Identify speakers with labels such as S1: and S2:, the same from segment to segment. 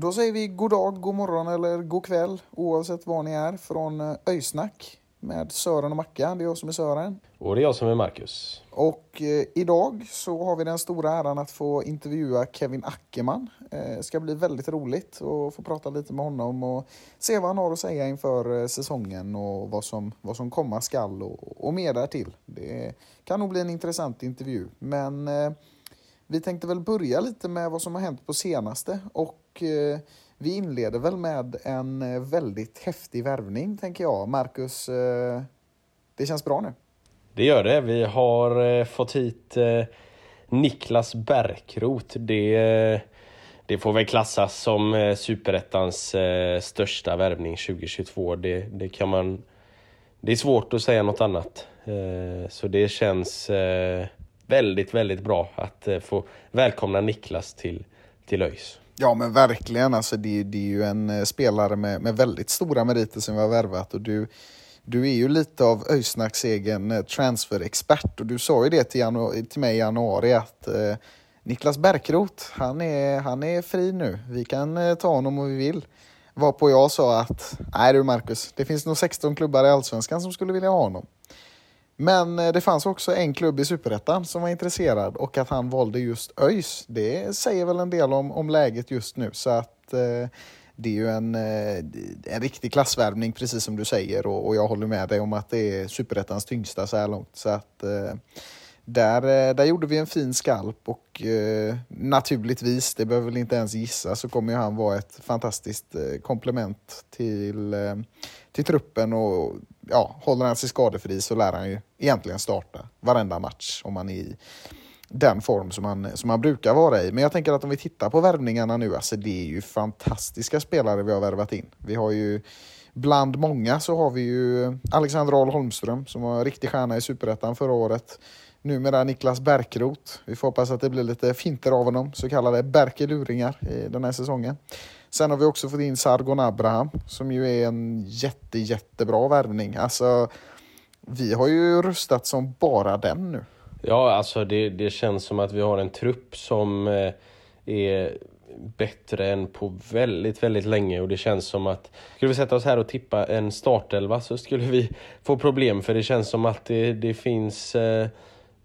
S1: Då säger vi god dag, god morgon eller god kväll oavsett var ni är från eh, Öysnack med Sören och Mackan. Det är jag som är Sören.
S2: Och det är jag som är Marcus.
S1: Och eh, idag så har vi den stora äran att få intervjua Kevin Ackerman. Det eh, ska bli väldigt roligt att få prata lite med honom och se vad han har att säga inför eh, säsongen och vad som, vad som komma skall och, och mer därtill. Det kan nog bli en intressant intervju. Men eh, vi tänkte väl börja lite med vad som har hänt på senaste och Eh, vi inleder väl med en eh, väldigt häftig värvning tänker jag. Marcus, eh, det känns bra nu.
S2: Det gör det. Vi har fått hit Niklas Bärkroth. Det, det får väl klassas som superettans största värvning 2022. Det, det kan man... Det är svårt att säga något annat. Så det känns väldigt, väldigt bra att få välkomna Niklas till, till ÖIS.
S1: Ja men verkligen, alltså, det, det är ju en eh, spelare med, med väldigt stora meriter som vi har värvat och du, du är ju lite av Öysnacks egen eh, transferexpert och du sa ju det till, janu- till mig i januari att eh, Niklas Bärkroth, han är, han är fri nu. Vi kan eh, ta honom om vi vill. Varpå jag sa att, nej du Marcus, det finns nog 16 klubbar i Allsvenskan som skulle vilja ha honom. Men eh, det fanns också en klubb i Superettan som var intresserad och att han valde just ÖIS, det säger väl en del om, om läget just nu. Så att eh, det är ju en, eh, en riktig klassvärvning precis som du säger och, och jag håller med dig om att det är Superettans tyngsta så här långt. Så att eh, där, eh, där gjorde vi en fin skalp och eh, naturligtvis, det behöver väl inte ens gissa, så kommer ju han vara ett fantastiskt eh, komplement till, eh, till truppen och ja, håller han sig skadefri så lär han ju egentligen starta varenda match om han är i den form som han, som han brukar vara i. Men jag tänker att om vi tittar på värvningarna nu, alltså det är ju fantastiska spelare vi har värvat in. Vi har ju Bland många så har vi ju Alexander Ahl Holmström som var en riktig stjärna i Superettan förra året. Numera Niklas Bärkroth. Vi får hoppas att det blir lite finter av honom, så kallade Bärkeluringar i eh, den här säsongen. Sen har vi också fått in Sargon Abraham som ju är en jätte, jättebra värvning. Alltså, vi har ju rustat som bara den nu.
S2: Ja, alltså det, det känns som att vi har en trupp som eh, är bättre än på väldigt, väldigt länge och det känns som att skulle vi sätta oss här och tippa en startelva så skulle vi få problem för det känns som att det, det finns eh,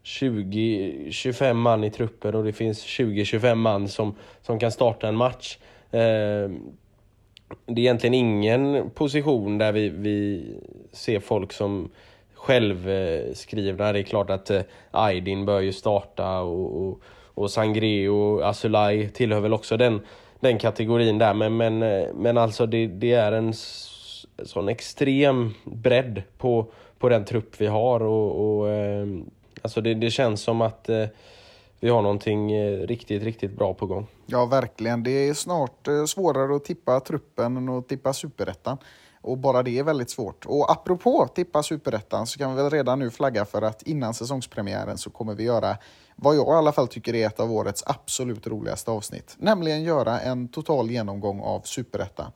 S2: 20-25 man i truppen och det finns 20-25 man som, som kan starta en match. Ehm, det är egentligen ingen position där vi, vi ser folk som självskrivna. Det är klart att eh, Aydin bör ju starta och, och, och Sangre och Asulaj tillhör väl också den, den kategorin där. Men, men, eh, men alltså det, det är en sån extrem bredd på, på den trupp vi har. Och, och ehm, alltså det, det känns som att eh, vi har någonting eh, riktigt, riktigt bra på gång.
S1: Ja, verkligen. Det är snart eh, svårare att tippa truppen än att tippa superettan. Och bara det är väldigt svårt. Och apropå tippa superettan så kan vi väl redan nu flagga för att innan säsongspremiären så kommer vi göra vad jag i alla fall tycker är ett av årets absolut roligaste avsnitt. Nämligen göra en total genomgång av superettan.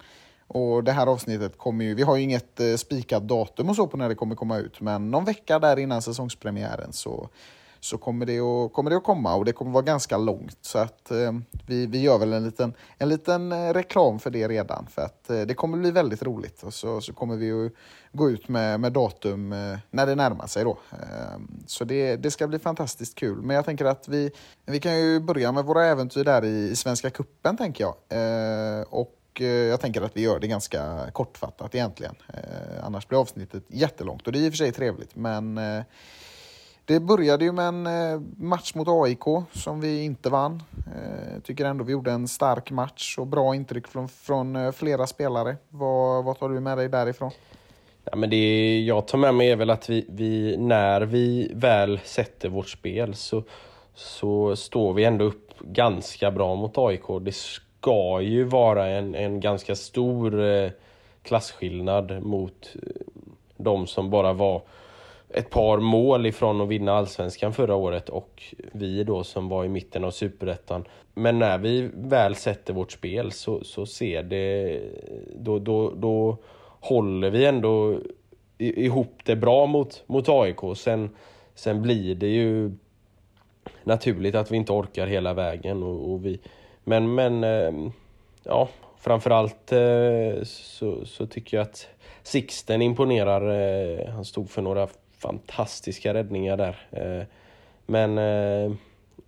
S1: Och det här avsnittet kommer ju, vi har ju inget eh, spikat datum och så på när det kommer komma ut, men någon vecka där innan säsongspremiären så, så kommer, det att, kommer det att komma och det kommer vara ganska långt. Så att eh, vi, vi gör väl en liten, en liten eh, reklam för det redan, för att eh, det kommer bli väldigt roligt. Och så, så kommer vi att gå ut med, med datum eh, när det närmar sig då. Eh, så det, det ska bli fantastiskt kul. Men jag tänker att vi, vi kan ju börja med våra äventyr där i, i Svenska Kuppen tänker jag. Eh, och eh, jag tänker att vi gör det ganska kortfattat egentligen. Eh, annars blir avsnittet jättelångt och det är i och för sig trevligt men eh, det började ju med en eh, match mot AIK som vi inte vann. Jag tycker ändå vi gjorde en stark match och bra intryck från, från eh, flera spelare. Vad, vad tar du med dig därifrån?
S2: Ja, men det jag tar med mig är väl att vi, vi, när vi väl sätter vårt spel så, så står vi ändå upp ganska bra mot AIK. Det ska ju vara en, en ganska stor eh, klasskillnad mot eh, de som bara var ett par mål ifrån att vinna allsvenskan förra året och vi då som var i mitten av superettan. Men när vi väl sätter vårt spel så, så ser det... Då, då, då håller vi ändå ihop det bra mot, mot AIK. Sen, sen blir det ju naturligt att vi inte orkar hela vägen. Och, och vi, men, men eh, ja, framförallt eh, så, så tycker jag att Sixten imponerar. Eh, han stod för några fantastiska räddningar där. Eh, men eh,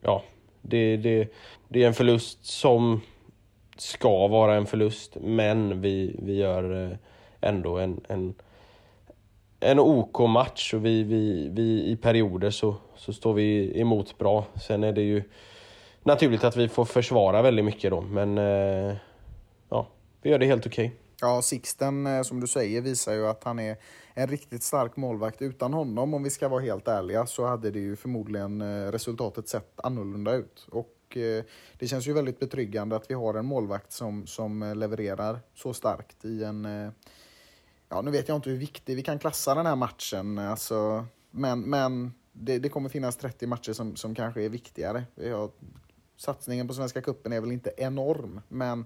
S2: ja, det, det, det är en förlust som ska vara en förlust, men vi, vi gör eh, ändå en, en, en OK-match och vi, vi, vi, i perioder så, så står vi emot bra. Sen är det ju naturligt att vi får försvara väldigt mycket då, men ja, vi gör det helt okej. Okay.
S1: Ja, Sixten som du säger visar ju att han är en riktigt stark målvakt. Utan honom, om vi ska vara helt ärliga, så hade det ju förmodligen eh, resultatet sett annorlunda ut. Och eh, det känns ju väldigt betryggande att vi har en målvakt som, som eh, levererar så starkt i en ja, nu vet jag inte hur viktig vi kan klassa den här matchen, alltså, men, men det, det kommer finnas 30 matcher som, som kanske är viktigare. Vi har, satsningen på Svenska Kuppen är väl inte enorm, men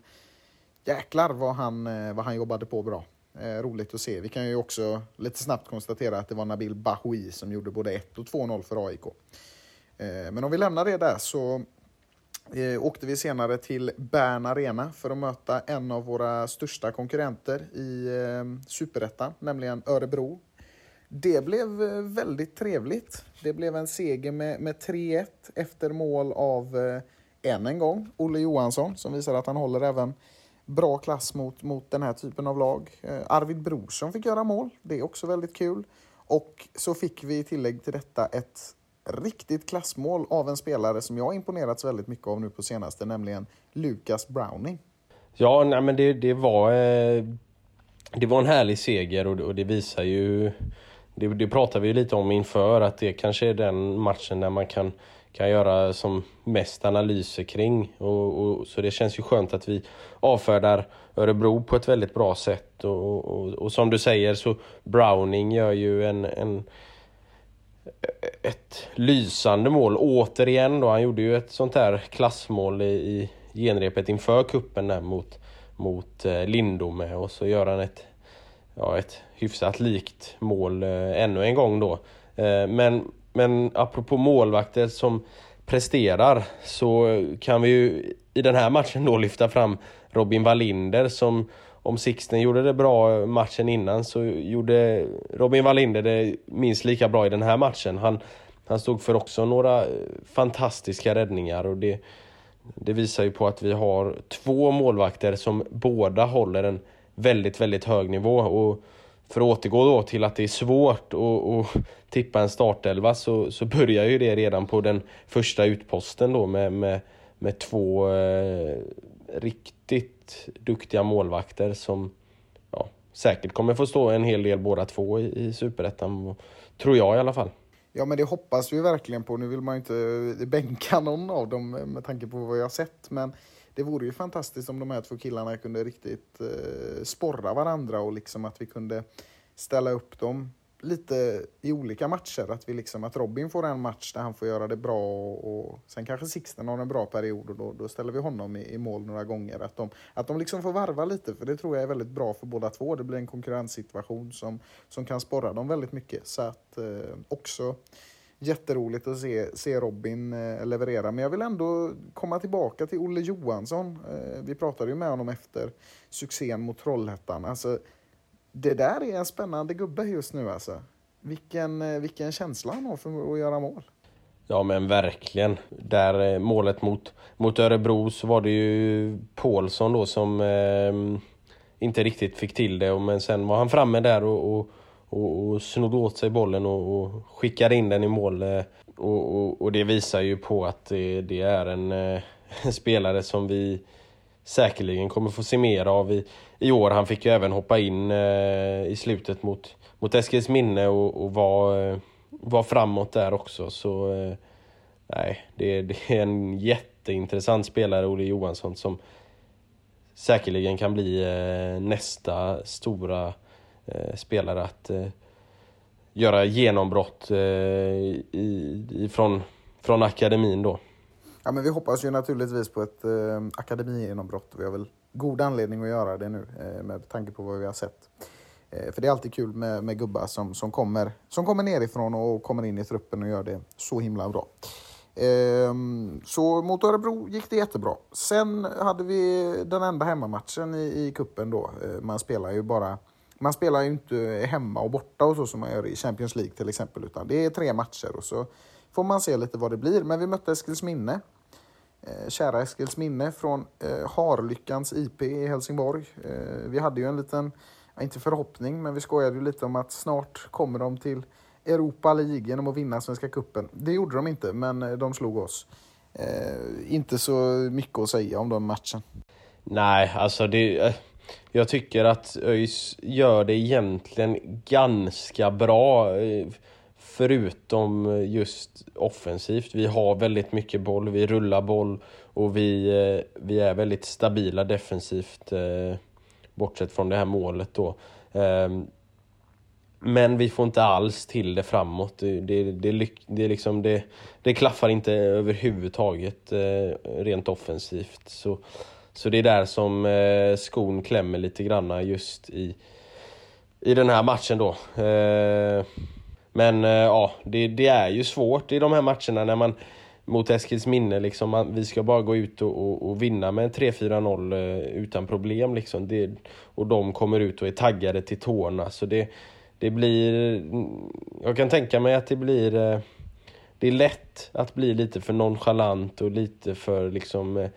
S1: jäklar vad han, vad han jobbade på bra. Eh, roligt att se. Vi kan ju också lite snabbt konstatera att det var Nabil Bahoui som gjorde både 1 och 2-0 för AIK. Eh, men om vi lämnar det där så eh, åkte vi senare till Bern Arena för att möta en av våra största konkurrenter i eh, Superettan, nämligen Örebro. Det blev eh, väldigt trevligt. Det blev en seger med, med 3-1 efter mål av, eh, än en gång, Olle Johansson som visar att han håller även bra klass mot, mot den här typen av lag. Eh, Arvid Brorsson fick göra mål, det är också väldigt kul. Och så fick vi i tillägg till detta ett riktigt klassmål av en spelare som jag imponerats väldigt mycket av nu på senaste, nämligen Lucas Browning.
S2: Ja, nej, men det, det var... Eh, det var en härlig seger och, och det visar ju... Det, det pratar vi lite om inför, att det kanske är den matchen där man kan, kan göra som mest analyser kring. Och, och, så det känns ju skönt att vi avfärdar Örebro på ett väldigt bra sätt. Och, och, och som du säger så Browning gör ju en, en ett lysande mål återigen då. Han gjorde ju ett sånt här klassmål i, i genrepet inför kuppen där mot, mot eh, Lindome och så gör han ett, ja, ett hyfsat likt mål eh, ännu en gång då. Eh, men, men apropå målvakter som presterar så kan vi ju i den här matchen då lyfta fram Robin Wallinder som om Sixten gjorde det bra matchen innan så gjorde Robin Wallinder det minst lika bra i den här matchen. Han, han stod för också några fantastiska räddningar och det, det visar ju på att vi har två målvakter som båda håller en väldigt, väldigt hög nivå. Och för att återgå då till att det är svårt att, att tippa en startelva så, så börjar ju det redan på den första utposten då med, med, med två eh, riktigt duktiga målvakter som ja, säkert kommer få stå en hel del båda två i, i Superettan. Tror jag i alla fall.
S1: Ja men det hoppas vi verkligen på. Nu vill man ju inte eh, bänka någon av dem med tanke på vad jag har sett. Men det vore ju fantastiskt om de här två killarna kunde riktigt eh, sporra varandra och liksom att vi kunde ställa upp dem lite i olika matcher. Att, vi liksom, att Robin får en match där han får göra det bra och sen kanske Sixten har en bra period och då, då ställer vi honom i, i, mål några gånger. Att de, att de liksom får varva lite för det tror jag är väldigt bra för båda två. Det blir en konkurrenssituation som, som kan sporra dem väldigt mycket. Så att eh, också jätteroligt att se, se Robin eh, leverera. Men jag vill ändå komma tillbaka till Olle Johansson. Eh, vi pratade ju med honom efter succén mot Trollhättan. Alltså, det där är en spännande gubbe just nu alltså. Vilken, eh, vilken känsla han har för att göra mål.
S2: Ja men verkligen. Där eh, målet mot, mot Örebro så var det ju Paulsson då som eh, inte riktigt fick till det. Men sen var han framme där och, och, och, och snodde åt sig bollen och, och skickade in den i mål. Eh, och, och, och, det visar ju på att det, det är en, eh, en spelare som vi säkerligen kommer få se mer av i, i år. Han fick ju även hoppa in eh, i slutet mot, mot Eskils minne och, och var, eh, var framåt där också. Så eh, nej, det, det, är en jätteintressant spelare, Olle Johansson, som säkerligen kan bli eh, nästa stora eh, Eh, spelare att eh, göra genombrott eh, i, i, från, från akademin då.
S1: Ja, men vi hoppas ju naturligtvis på ett eh, akademigenombrott. Vi har väl god anledning att göra det nu eh, med tanke på vad vi har sett. Eh, för det är alltid kul med, med gubbar som, som, kommer, som kommer nerifrån och kommer in i truppen och gör det så himla bra. Eh, så mot Örebro gick det jättebra. Sen hade vi den enda hemmamatchen i, i kuppen då. Eh, man spelar ju bara man spelar ju inte hemma och borta och så som man gör i Champions League till exempel, utan det är tre matcher och så får man se lite vad det blir. Men vi mötte Eskilsminne, eh, kära Eskilsminne från eh, Harlyckans IP i Helsingborg. Eh, vi hade ju en liten, inte förhoppning, men vi skojade ju lite om att snart kommer de till Europa League genom att vinna Svenska Kuppen. Det gjorde de inte, men eh, de slog oss. Eh, inte så mycket att säga om den matchen.
S2: Nej, alltså det... Eh, jag tycker att ÖIS gör det egentligen ganska bra. Eh, förutom just offensivt. Vi har väldigt mycket boll, vi rullar boll och vi, eh, vi är väldigt stabila defensivt. Eh, bortsett från det här målet då. Ehm, men vi får inte alls till det framåt. Det, det, det, det, liksom, det, det klaffar inte överhuvudtaget rent offensivt. Så, så det är där som eh, skon klämmer lite granna just i, i den här matchen då. Eh, men eh, ja, det, det är ju svårt i de här matcherna när man mot Eskilsminne, liksom, man, vi ska bara gå ut och, och, och vinna med 3-4-0 eh, utan problem. Liksom. Det, och de kommer ut och är taggade till tårna. Så det, det blir... Jag kan tänka mig att det blir... Eh, det är lätt att bli lite för nonchalant och lite för liksom eh,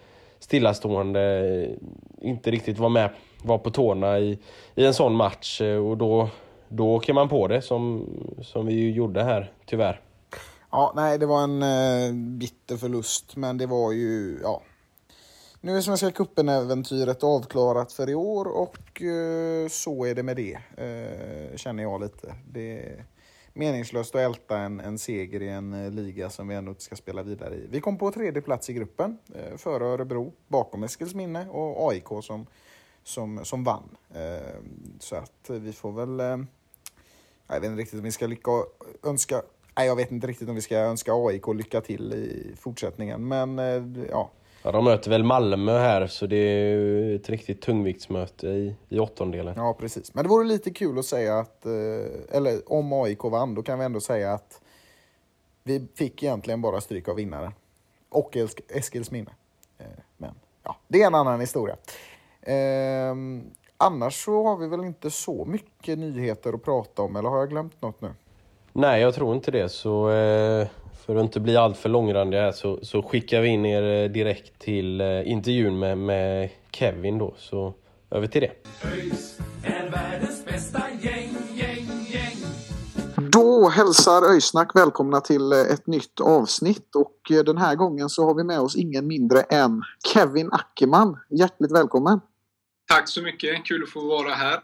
S2: stillastående. Inte riktigt vara med, var på tårna i, i en sån match och då, då åker man på det som, som vi ju gjorde här, tyvärr.
S1: Ja, nej, det var en eh, bitter förlust, men det var ju, ja, nu är Svenska cupen-äventyret avklarat för i år och eh, så är det med det, eh, känner jag lite. Det meningslöst att älta en, en seger i en eh, liga som vi ändå inte ska spela vidare i. Vi kom på tredje plats i gruppen, eh, före Örebro, bakom Eskilsminne och AIK som, som, som vann. Eh, så att vi får väl... Eh, jag vet inte riktigt om vi ska lycka önska... Nej, jag vet inte riktigt om vi ska önska AIK lycka till i fortsättningen, men eh, ja
S2: Ja, de möter väl Malmö här, så det är ett riktigt tungviktsmöte i, i åttondelen.
S1: Ja, precis. Men det vore lite kul att säga att, eh, eller om AIK vann, då kan vi ändå säga att vi fick egentligen bara stryk av vinnaren. Och Eskilsminne. Eh, men ja, det är en annan historia. Ehm, annars så har vi väl inte så mycket nyheter att prata om, eller har jag glömt något nu?
S2: Nej, jag tror inte det. Så eh, för att inte bli alltför långrandiga här så, så skickar vi in er eh, direkt till eh, intervjun med, med Kevin då. Så över till det. ÖIS är världens bästa
S1: gäng, gäng, gäng. Då hälsar Öjsnack välkomna till eh, ett nytt avsnitt och den här gången så har vi med oss ingen mindre än Kevin Ackerman. Hjärtligt välkommen!
S3: Tack så mycket, kul att få vara här.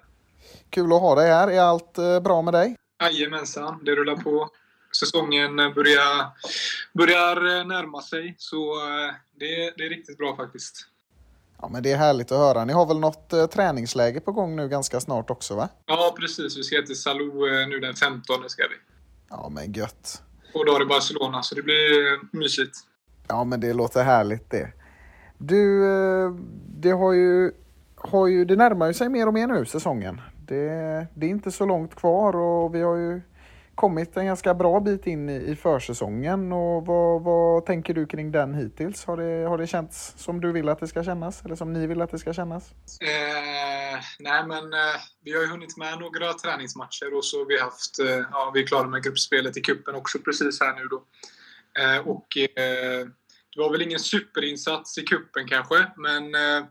S1: Kul att ha dig här. Är allt bra med dig?
S3: Jajamensan, det rullar på säsongen börjar, börjar närma sig. Så eh, det, det är riktigt bra faktiskt.
S1: Ja, men det är härligt att höra. Ni har väl något eh, träningsläge på gång nu ganska snart också, va?
S3: Ja, precis. Vi ska till Salou eh, nu den 15 ska vi.
S1: Ja, men gött.
S3: Två dagar i Barcelona, så det blir eh, mysigt.
S1: Ja, men det låter härligt det. Du, det har ju, har ju, det närmar ju sig mer och mer nu, säsongen. Det, det är inte så långt kvar och vi har ju kommit en ganska bra bit in i, i försäsongen. Och vad, vad tänker du kring den hittills? Har det, har det känts som du vill att det ska kännas? Eller som ni vill att det ska kännas?
S3: Eh, nej, men eh, vi har ju hunnit med några träningsmatcher och så har vi haft, eh, ja, vi är klara med gruppspelet i kuppen också precis här nu då. Eh, och eh, det var väl ingen superinsats i kuppen kanske, men eh,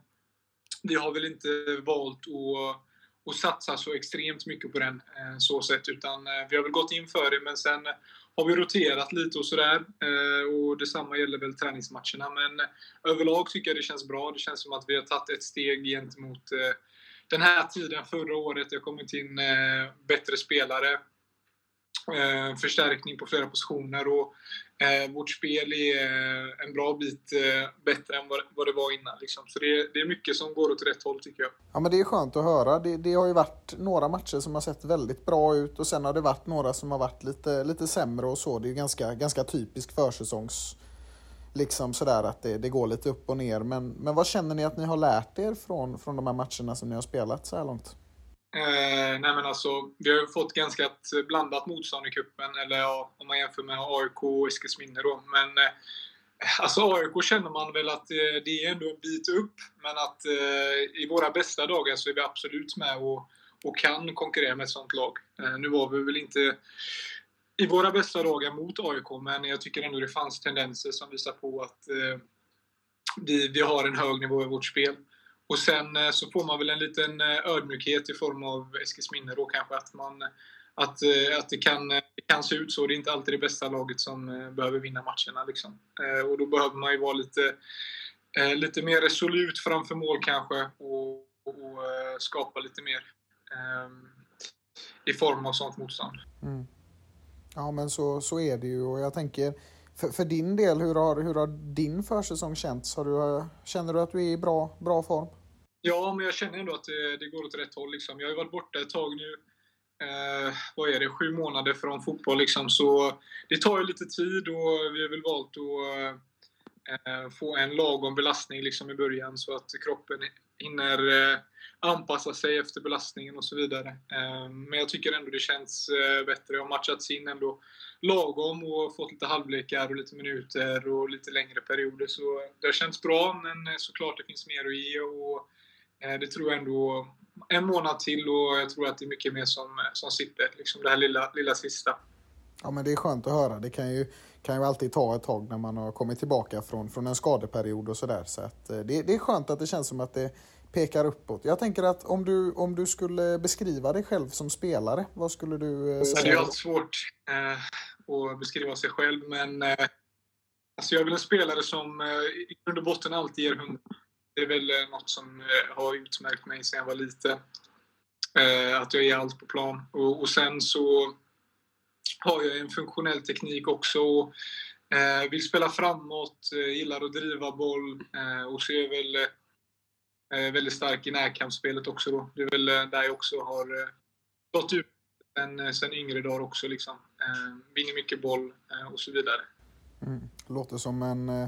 S3: vi har väl inte valt att, och satsa så extremt mycket på den eh, så sätt, utan eh, vi har väl gått in för det, men sen eh, har vi roterat lite och sådär. Eh, och detsamma gäller väl träningsmatcherna. Men eh, överlag tycker jag det känns bra. Det känns som att vi har tagit ett steg gentemot eh, den här tiden förra året. Det har kommit in eh, bättre spelare. Eh, förstärkning på flera positioner och Eh, vårt spel är eh, en bra bit eh, bättre än vad, vad, det var innan. Liksom. Så det, det, är mycket som går åt rätt håll tycker jag.
S1: Ja men det är skönt att höra. Det, det, har ju varit några matcher som har sett väldigt bra ut och sen har det varit några som har varit lite, lite sämre och så. Det är ju ganska, ganska typisk försäsongs liksom sådär att det, det går lite upp och ner. Men, men vad känner ni att ni har lärt er från, från de här matcherna som ni har spelat så här långt?
S3: Eh, nej men alltså, vi har ju fått ganska ett blandat motstånd i kuppen eller ja, om man jämför med AIK och Eskilsminne då. Men eh, alltså AIK känner man väl att eh, det är ändå en bit upp, men att eh, i våra bästa dagar så är vi absolut med och, och kan konkurrera med ett sånt lag. Eh, nu var vi väl inte i våra bästa dagar mot AIK, men jag tycker ändå det fanns tendenser som visar på att eh, vi, vi har en hög nivå i vårt spel. Och sen eh, så får man väl en liten eh, ödmjukhet i form av Eskilsminne då kanske, att, man, att, eh, att det, kan, det kan se ut så. Det är inte alltid det bästa laget som behöver vinna matcherna. Liksom. Och då behöver man ju vara lite, lite mer resolut framför mål kanske och, och skapa lite mer ehm, i form av sånt motstånd. Mm.
S1: Ja men så, så är det ju och jag tänker för, för din del, hur har, hur har din försäsong känts? Har du, känner du att du är i bra, bra form?
S3: Ja, men jag känner ändå att det, det går åt rätt håll. Liksom. Jag har ju varit borta ett tag nu. Eh, vad är det? Sju månader från fotboll. Liksom. Så det tar ju lite tid och vi har väl valt att eh, få en lagom belastning liksom, i början så att kroppen hinner eh, anpassa sig efter belastningen och så vidare. Eh, men jag tycker ändå det känns eh, bättre. Jag har matchats in ändå lagom och fått lite halvlekar och lite minuter och lite längre perioder. Så det har känts bra, men eh, såklart det finns mer att ge. Och det tror jag ändå en månad till och jag tror att det är mycket mer som, som sitter. Liksom det här lilla, lilla sista.
S1: Ja men det är skönt att höra. Det kan ju, kan ju alltid ta ett tag när man har kommit tillbaka från, från en skadeperiod och sådär. Så att det, det är skönt att det känns som att det pekar uppåt. Jag tänker att om du, om du skulle beskriva dig själv som spelare, vad skulle du
S3: eh, säga? Det är alltid svårt eh, att beskriva sig själv, men eh, alltså jag är väl en spelare som eh, i grund och botten alltid ger hundra. Det är väl eh, något som eh, har utmärkt mig sedan jag var liten. Eh, att jag ger allt på plan. Och, och, sen så har jag en funktionell teknik också. Och, vill spela framåt, gillar att driva boll och så är väl Eh, väldigt stark i närkampsspelet också då. Det är väl eh, där jag också har eh, gått ut sen, sen yngre dagar också. Liksom. vinner mycket boll och så vidare.
S1: Mm. Låter som en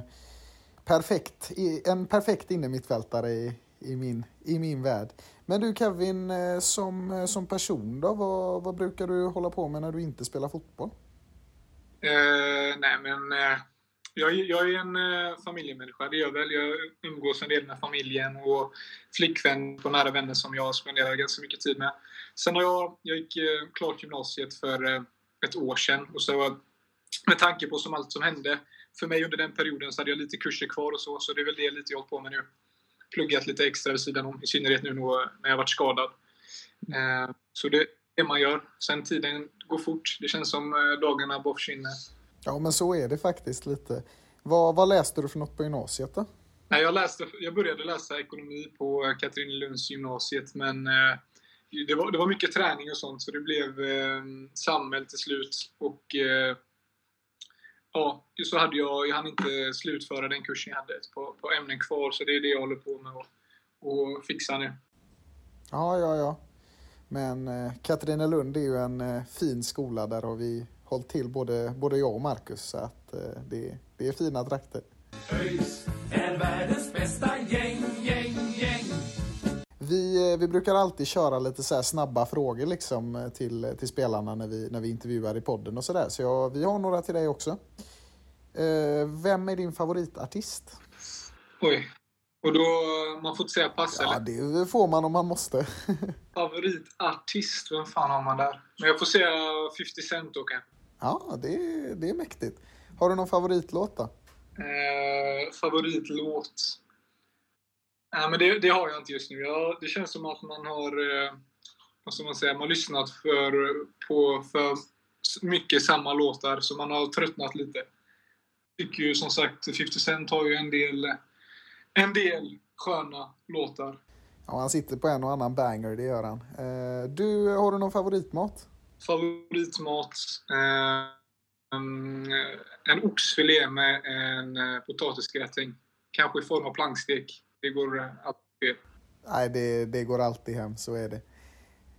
S1: perfekt, en perfekt innermittfältare i, i, min, i min värld. Men du Kevin, som, som person då, vad, vad brukar du hålla på med när du inte spelar fotboll?
S3: Eh, nej men eh, jag, jag är en eh, familjemänniska, det gör jag väl. Jag umgås en del med familjen och flickvän och nära vänner som jag spenderar ganska mycket tid med. Sen har jag, jag gick eh, klart gymnasiet för eh, ett år sedan och så med tanke på som allt som hände för mig under den perioden så hade jag lite kurser kvar och så, så det är väl det lite jag har på med nu. Pluggat lite extra vid sidan om, i synnerhet nu när jag varit skadad. Eh, så det är det man gör. Sen tiden går fort. Det känns som eh, dagarna bara försvinner.
S1: Ja, men så är det faktiskt lite. Vad, vad läste du för något på gymnasiet då?
S3: Nej, jag, läste, jag började läsa ekonomi på Katrinelunds gymnasiet, men eh, det, var, det var mycket träning och sånt, så det blev eh, samhäll till slut. Och eh, ja, så hade jag, jag hann inte slutföra den kursen jag hade på, på ämnen kvar, så det är det jag håller på med och, och fixa nu.
S1: Ja, ja, ja. Men eh, Katrinelund är ju en eh, fin skola, där har vi hållit till både, både jag och Marcus. Så att eh, det, det är fina trakter. ÖIS är världens bästa gäng, gäng, gäng. Vi, eh, vi brukar alltid köra lite så snabba frågor liksom eh, till, till spelarna när vi, när vi intervjuar i podden och sådär. Så, jag, vi har några till dig också. Eh, vem är din favoritartist?
S3: Oj. Och då, man får inte säga pass
S1: ja, eller? det får man om man måste.
S3: Favoritartist, vem fan har man där? Men jag får säga 50 Cent då kanske.
S1: Ja, det, är- det är mäktigt. Har du någon favoritlåt då?
S3: Eh, favoritlåt? Nej, men det, det har jag inte just nu. Jag, det känns som att man har, eh, vad ska man säga, man har lyssnat för, på för mycket samma låtar, så man har tröttnat lite. Tycker ju som sagt, 50 Cent har ju en del, en del sköna låtar.
S1: Ja, han sitter på en och annan banger, det gör han. Eh, du, har du någon favoritmat?
S3: Favoritmat? Eh, mm, en oxfilé med en eh, potatisgratäng. Kanske i form av plankstek. Det går eh, alltid.
S1: Nej, det, det går alltid hem, så är det.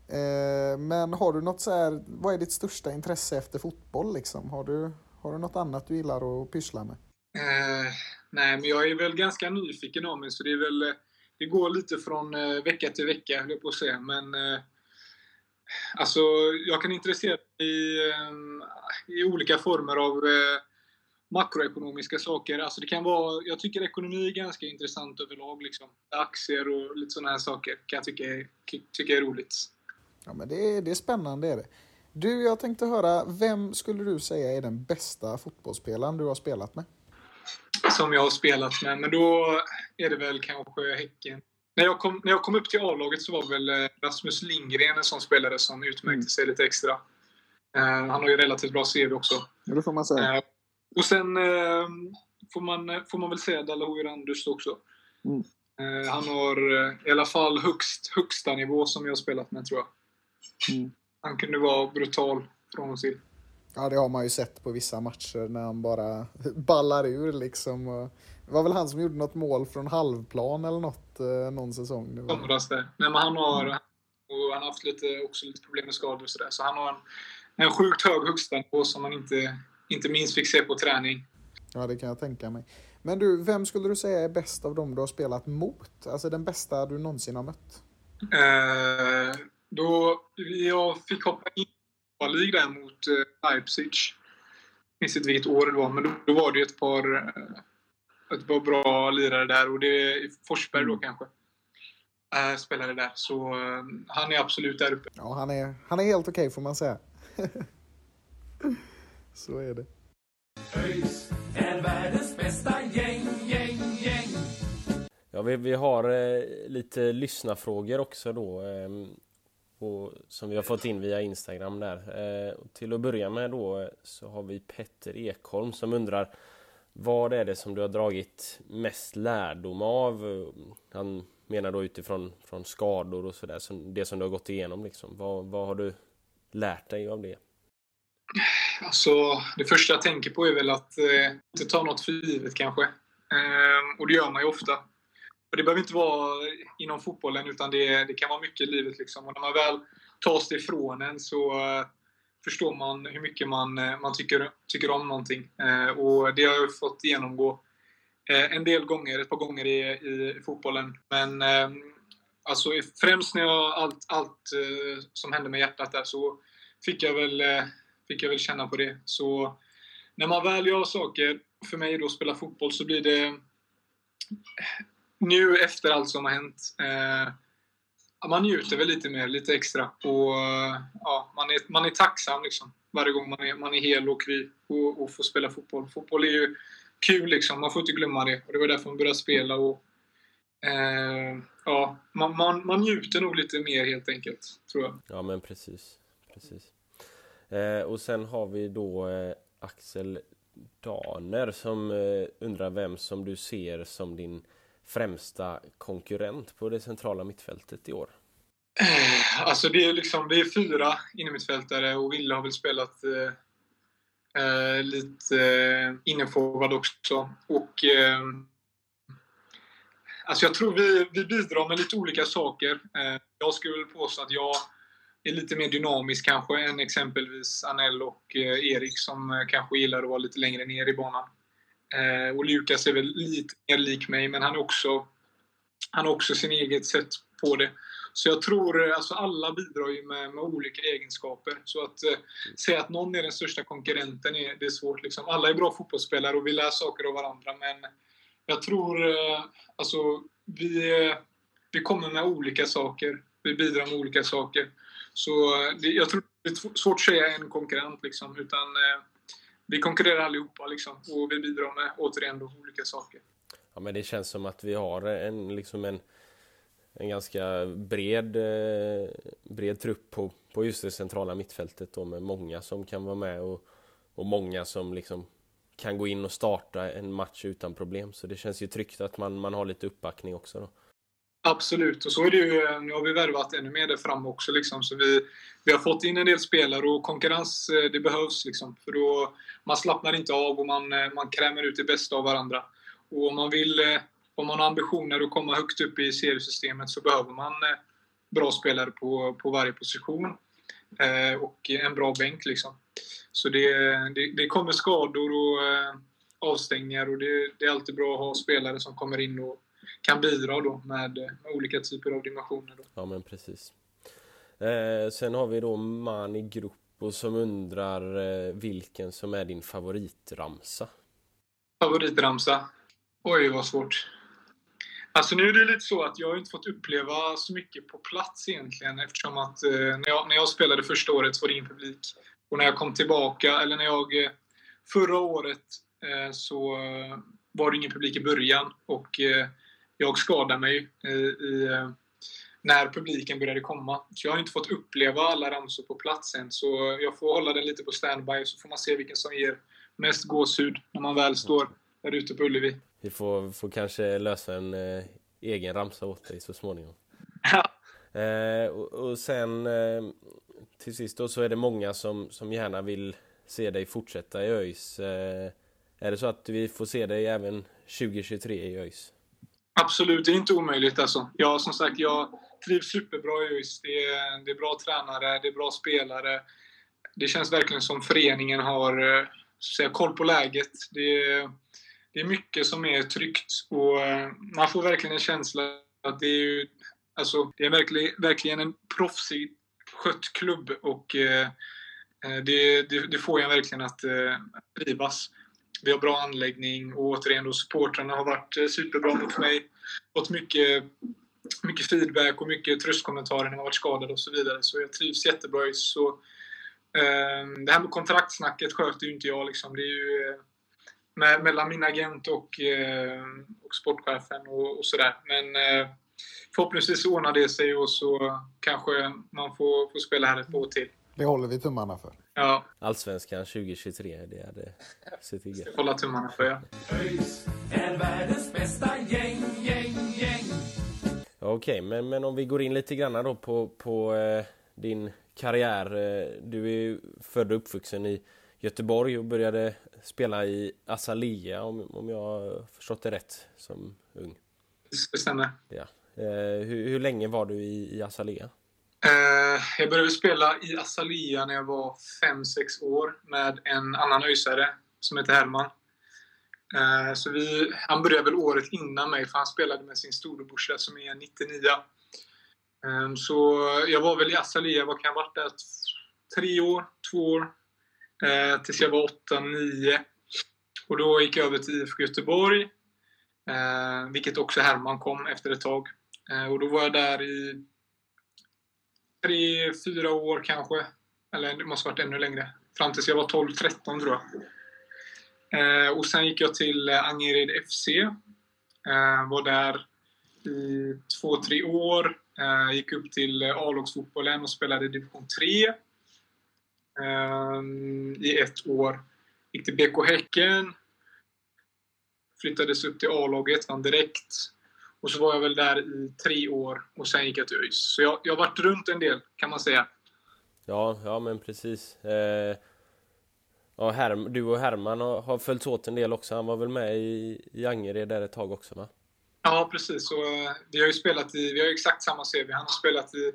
S1: Eh, men har du något så här, vad är ditt största intresse efter fotboll liksom? Har du, har du något annat du gillar att pyssla med?
S3: Eh, nej, men jag är väl ganska nyfiken av mig, så det är väl... Det går lite från vecka till vecka, höll jag på att säga. Men eh, alltså, jag kan intressera mig i, eh, i olika former av eh, makroekonomiska saker. Alltså det kan vara, jag tycker ekonomi är ganska intressant överlag. Liksom. Aktier och lite sådana här saker kan jag tycka är, tycka är roligt.
S1: Ja, men det är, det är spännande är det. Du, jag tänkte höra, vem skulle du säga är den bästa fotbollsspelaren du har spelat med?
S3: som jag har spelat med. Men då är det väl kanske Häcken. När jag kom, när jag kom upp till A-laget så var väl eh, Rasmus Lindgren en sån spelare som utmärkte
S1: Mm.
S3: sig lite extra. Eh, han har ju relativt bra CV också.
S1: Ja, det får man säga.
S3: Eh, och sen eh, får, man, får man väl säga Dalahou Randust också.
S1: Mm.
S3: Eh, han har eh, i alla fall högst, högsta nivå som jag har spelat med tror jag.
S1: Mm.
S3: Han kunde vara brutal från och till.
S1: Ja, det har man ju sett på vissa matcher när han bara ballar ur liksom. Och Det var väl han som gjorde något mål från halvplan eller något eh, någon säsong. Det var...
S3: somras. Nej, men han har, och han har haft lite, också lite problem med skador och sådär. Så han har en, en sjukt hög högsta nivå som man inte, inte minst fick se på träning.
S1: Ja, det kan jag tänka mig. Men du, vem skulle du säga är bäst av dem du har spelat mot? Alltså den bästa du någonsin har mött?
S3: Eh, då jag fick hoppa in i League där mot eh, Leipzig. Jag minns inte vilket år det var, men då, då var det ett par, eh, ett par bra lirare där. Och det är Forsberg då kanske. Eh, spelade där. Så eh, han är absolut där uppe.
S1: Ja, han är, han är helt okej får man säga. Så är det.
S4: ÖIS är världens bästa gäng, gäng, gäng.
S2: Ja, vi, vi har eh, lite lyssnarfrågor också då. Eh, och, som vi har fått in via Instagram där. Eh, till att börja med då eh, så har vi Petter Ekholm som undrar vad är det som du har dragit mest lärdom av? Han menar då utifrån från skador och sådär, det som du har gått igenom liksom. Vad, vad har du lärt dig av det?
S3: Alltså, det första jag tänker på är väl att eh, inte ta något för givet kanske. Eh, och det gör man ju ofta. Och det behöver inte vara inom fotbollen, utan det, det kan vara mycket i livet. Liksom. Och när man väl tas det ifrån en så eh, förstår man hur mycket man, eh, man tycker, tycker om någonting. Eh, och det har jag fått genomgå eh, en del gånger, ett par gånger i, i fotbollen. Men eh, alltså, främst när jag allt, allt eh, som hände med hjärtat där så fick jag väl eh, fick jag väl känna på det. Så när man väl gör saker, för mig då spela fotboll, så blir det nu efter allt som har hänt. Eh, man njuter väl lite mer, lite extra. Och ja, man, är, man är tacksam liksom, varje gång man är, man är hel och kry och, och får spela fotboll. Fotboll är ju kul liksom, man får inte glömma det. Och det var därför man började spela. Och, eh, ja, man, man, man njuter nog lite mer helt enkelt, tror jag.
S2: Ja men precis. precis. Eh, och sen har vi då eh, Axel Daner som eh, undrar vem som du ser som din främsta konkurrent på det centrala mittfältet i år.
S3: Eh, alltså det är liksom, det är fyra innermittfältare och Wille har väl spelat eh, eh, lite eh, innerforward också. Och eh, Alltså jag tror vi, vi bidrar med lite olika saker. Eh, jag skulle väl påstå att jag är lite mer dynamisk kanske än exempelvis Anel och eh, Erik som eh, kanske gillar att vara lite längre ner i banan. Eh, och Lukas är väl lite mer lik mig, men han är också, han har också sin eget sätt på det. Så jag tror, eh, alltså alla bidrar ju med, med olika egenskaper. Så att eh, säga att någon är den största konkurrenten, är, det är svårt. Liksom. Alla är bra fotbollsspelare och vi lär saker av varandra, men jag tror, eh, alltså vi, eh, vi kommer med olika saker. Vi bidrar med olika saker. Så eh, det, jag tror det är svårt att säga en konkurrent liksom, utan eh, vi konkurrerar allihopa liksom, och vi bidrar med återigen då, olika saker.
S2: Ja, men det känns som att vi har en, liksom en, en ganska bred, eh, bred trupp på, på just det centrala mittfältet då, med många som kan vara med och, och många som liksom kan gå in och starta en match utan problem. Så det känns ju tryggt att man, man har lite uppbackning också. Då.
S3: Absolut, och så är det ju. Nu har vi värvat ännu mer där fram också. Liksom. Så vi, vi har fått in en del spelare och konkurrens eh, det behövs. Liksom. För då, man slappnar inte av och man, eh, man krämer ut det bästa av varandra. Och om man vill, eh, om man har ambitioner att komma högt upp i seriesystemet så behöver man bra spelare på, på varje position. Och en bra bänk liksom. Så det, det, det kommer skador och avstängningar och det, det är alltid bra att ha spelare som kommer in och kan bidra då med, med olika typer av dimensioner. Då.
S2: Ja, men precis. Eh, sen har vi då Mani Gruppo som undrar eh, vilken som är din favoritramsa?
S3: Favoritramsa? Oj, vad svårt. Alltså nu är det lite så att jag har inte fått uppleva så mycket på plats egentligen eftersom att eh, när, jag, när jag spelade första året så var det ingen publik. Och när jag kom tillbaka, eller när jag eh, förra året eh, så eh, var det ingen publik i början och jag skadade mig i, i, när publiken började komma. Så jag har inte fått uppleva alla ramsor på plats än. Så jag får hålla den lite på standby så får man se vilken som ger mest gåshud när man väl står där ute på Ullevi.
S2: Vi får, får kanske lösa en eh, egen ramsa åt dig så småningom.
S3: Ja.
S2: Eh, och, och, sen eh, till sist då så är det många som, som gärna vill se dig fortsätta i ÖIS. Eh, är det så att vi får se dig även 2023 i ÖIS?
S3: Absolut, det är inte omöjligt alltså. Jag, som sagt, jag trivs superbra i ÖIS. Det är, det är bra tränare, det är bra spelare. Det känns verkligen som föreningen har eh, säga, koll på läget. Det är, det är mycket som är tryggt och eh, man får verkligen en känsla att det är, alltså, det är verkligen, verkligen en proffsig skött klubb och eh, eh, det, det, det, får en verkligen att eh, trivas vi har bra anläggning och återigen då supportrarna har varit eh, superbra mot mig. Fått mycket, mycket feedback och mycket tröstkommentarer när jag varit skadad och så vidare. Så jag trivs jättebra. Så, eh, det här med kontraktsnacket sköter ju inte jag. Liksom. Det är ju eh, med, mellan min agent och, eh, och sportchefen och, och sådär. Men eh, förhoppningsvis ordnar det sig och så kanske man får, får spela här ett år till.
S1: Det håller vi tummarna för.
S3: Ja.
S2: Allsvenskan 2023, det hade sett
S3: Ska hålla tummarna för.
S4: ÖIS är världens bästa gäng, gäng, gäng.
S2: Okej, okay, men, men om vi går in lite grann då på, på eh, din karriär. Eh, du är född och uppvuxen i Göteborg och började spela i Azalea om, om jag har förstått det rätt som ung.
S3: Det stämmer.
S2: Ja. Eh, hur, hur länge var du i, i Azalea?
S3: Eh, jag började spela i Azalea när jag var 5-6 år med en annan öisare som heter Herman. Eh, så vi, han började väl året innan mig för han spelade med sin storebrorsa som är 99. Eh, så jag var väl i Azalea, vad kan jag ha varit där? Tre år, två år. Eh, tills jag var 8-9. Och då gick jag över till IFK Göteborg. Eh, vilket också Herman kom efter ett tag. Eh, och då var jag där i tre, fyra år kanske. Eller det måste ha varit ännu längre. Fram tills jag var 12-13 tror jag. Eh, och sen gick jag till eh, Angered FC. Eh, var där i två, tre år. Eh, gick upp till eh, A-lagsfotbollen och spelade i division 3. Eh, I ett år. Gick till BK Häcken. Flyttades upp till A-laget, vann direkt. Och så var jag väl där i tre år och sen gick jag till ÖIS. Så jag, jag har varit runt en del kan man säga.
S2: Ja, ja men precis. Eh, ja, Herm, du och Herman har, har följt åt en del också. Han var väl med i, i Angered där ett tag också va?
S3: Ja, precis. Så, eh, vi har ju spelat i, vi har exakt samma CV. Han har spelat i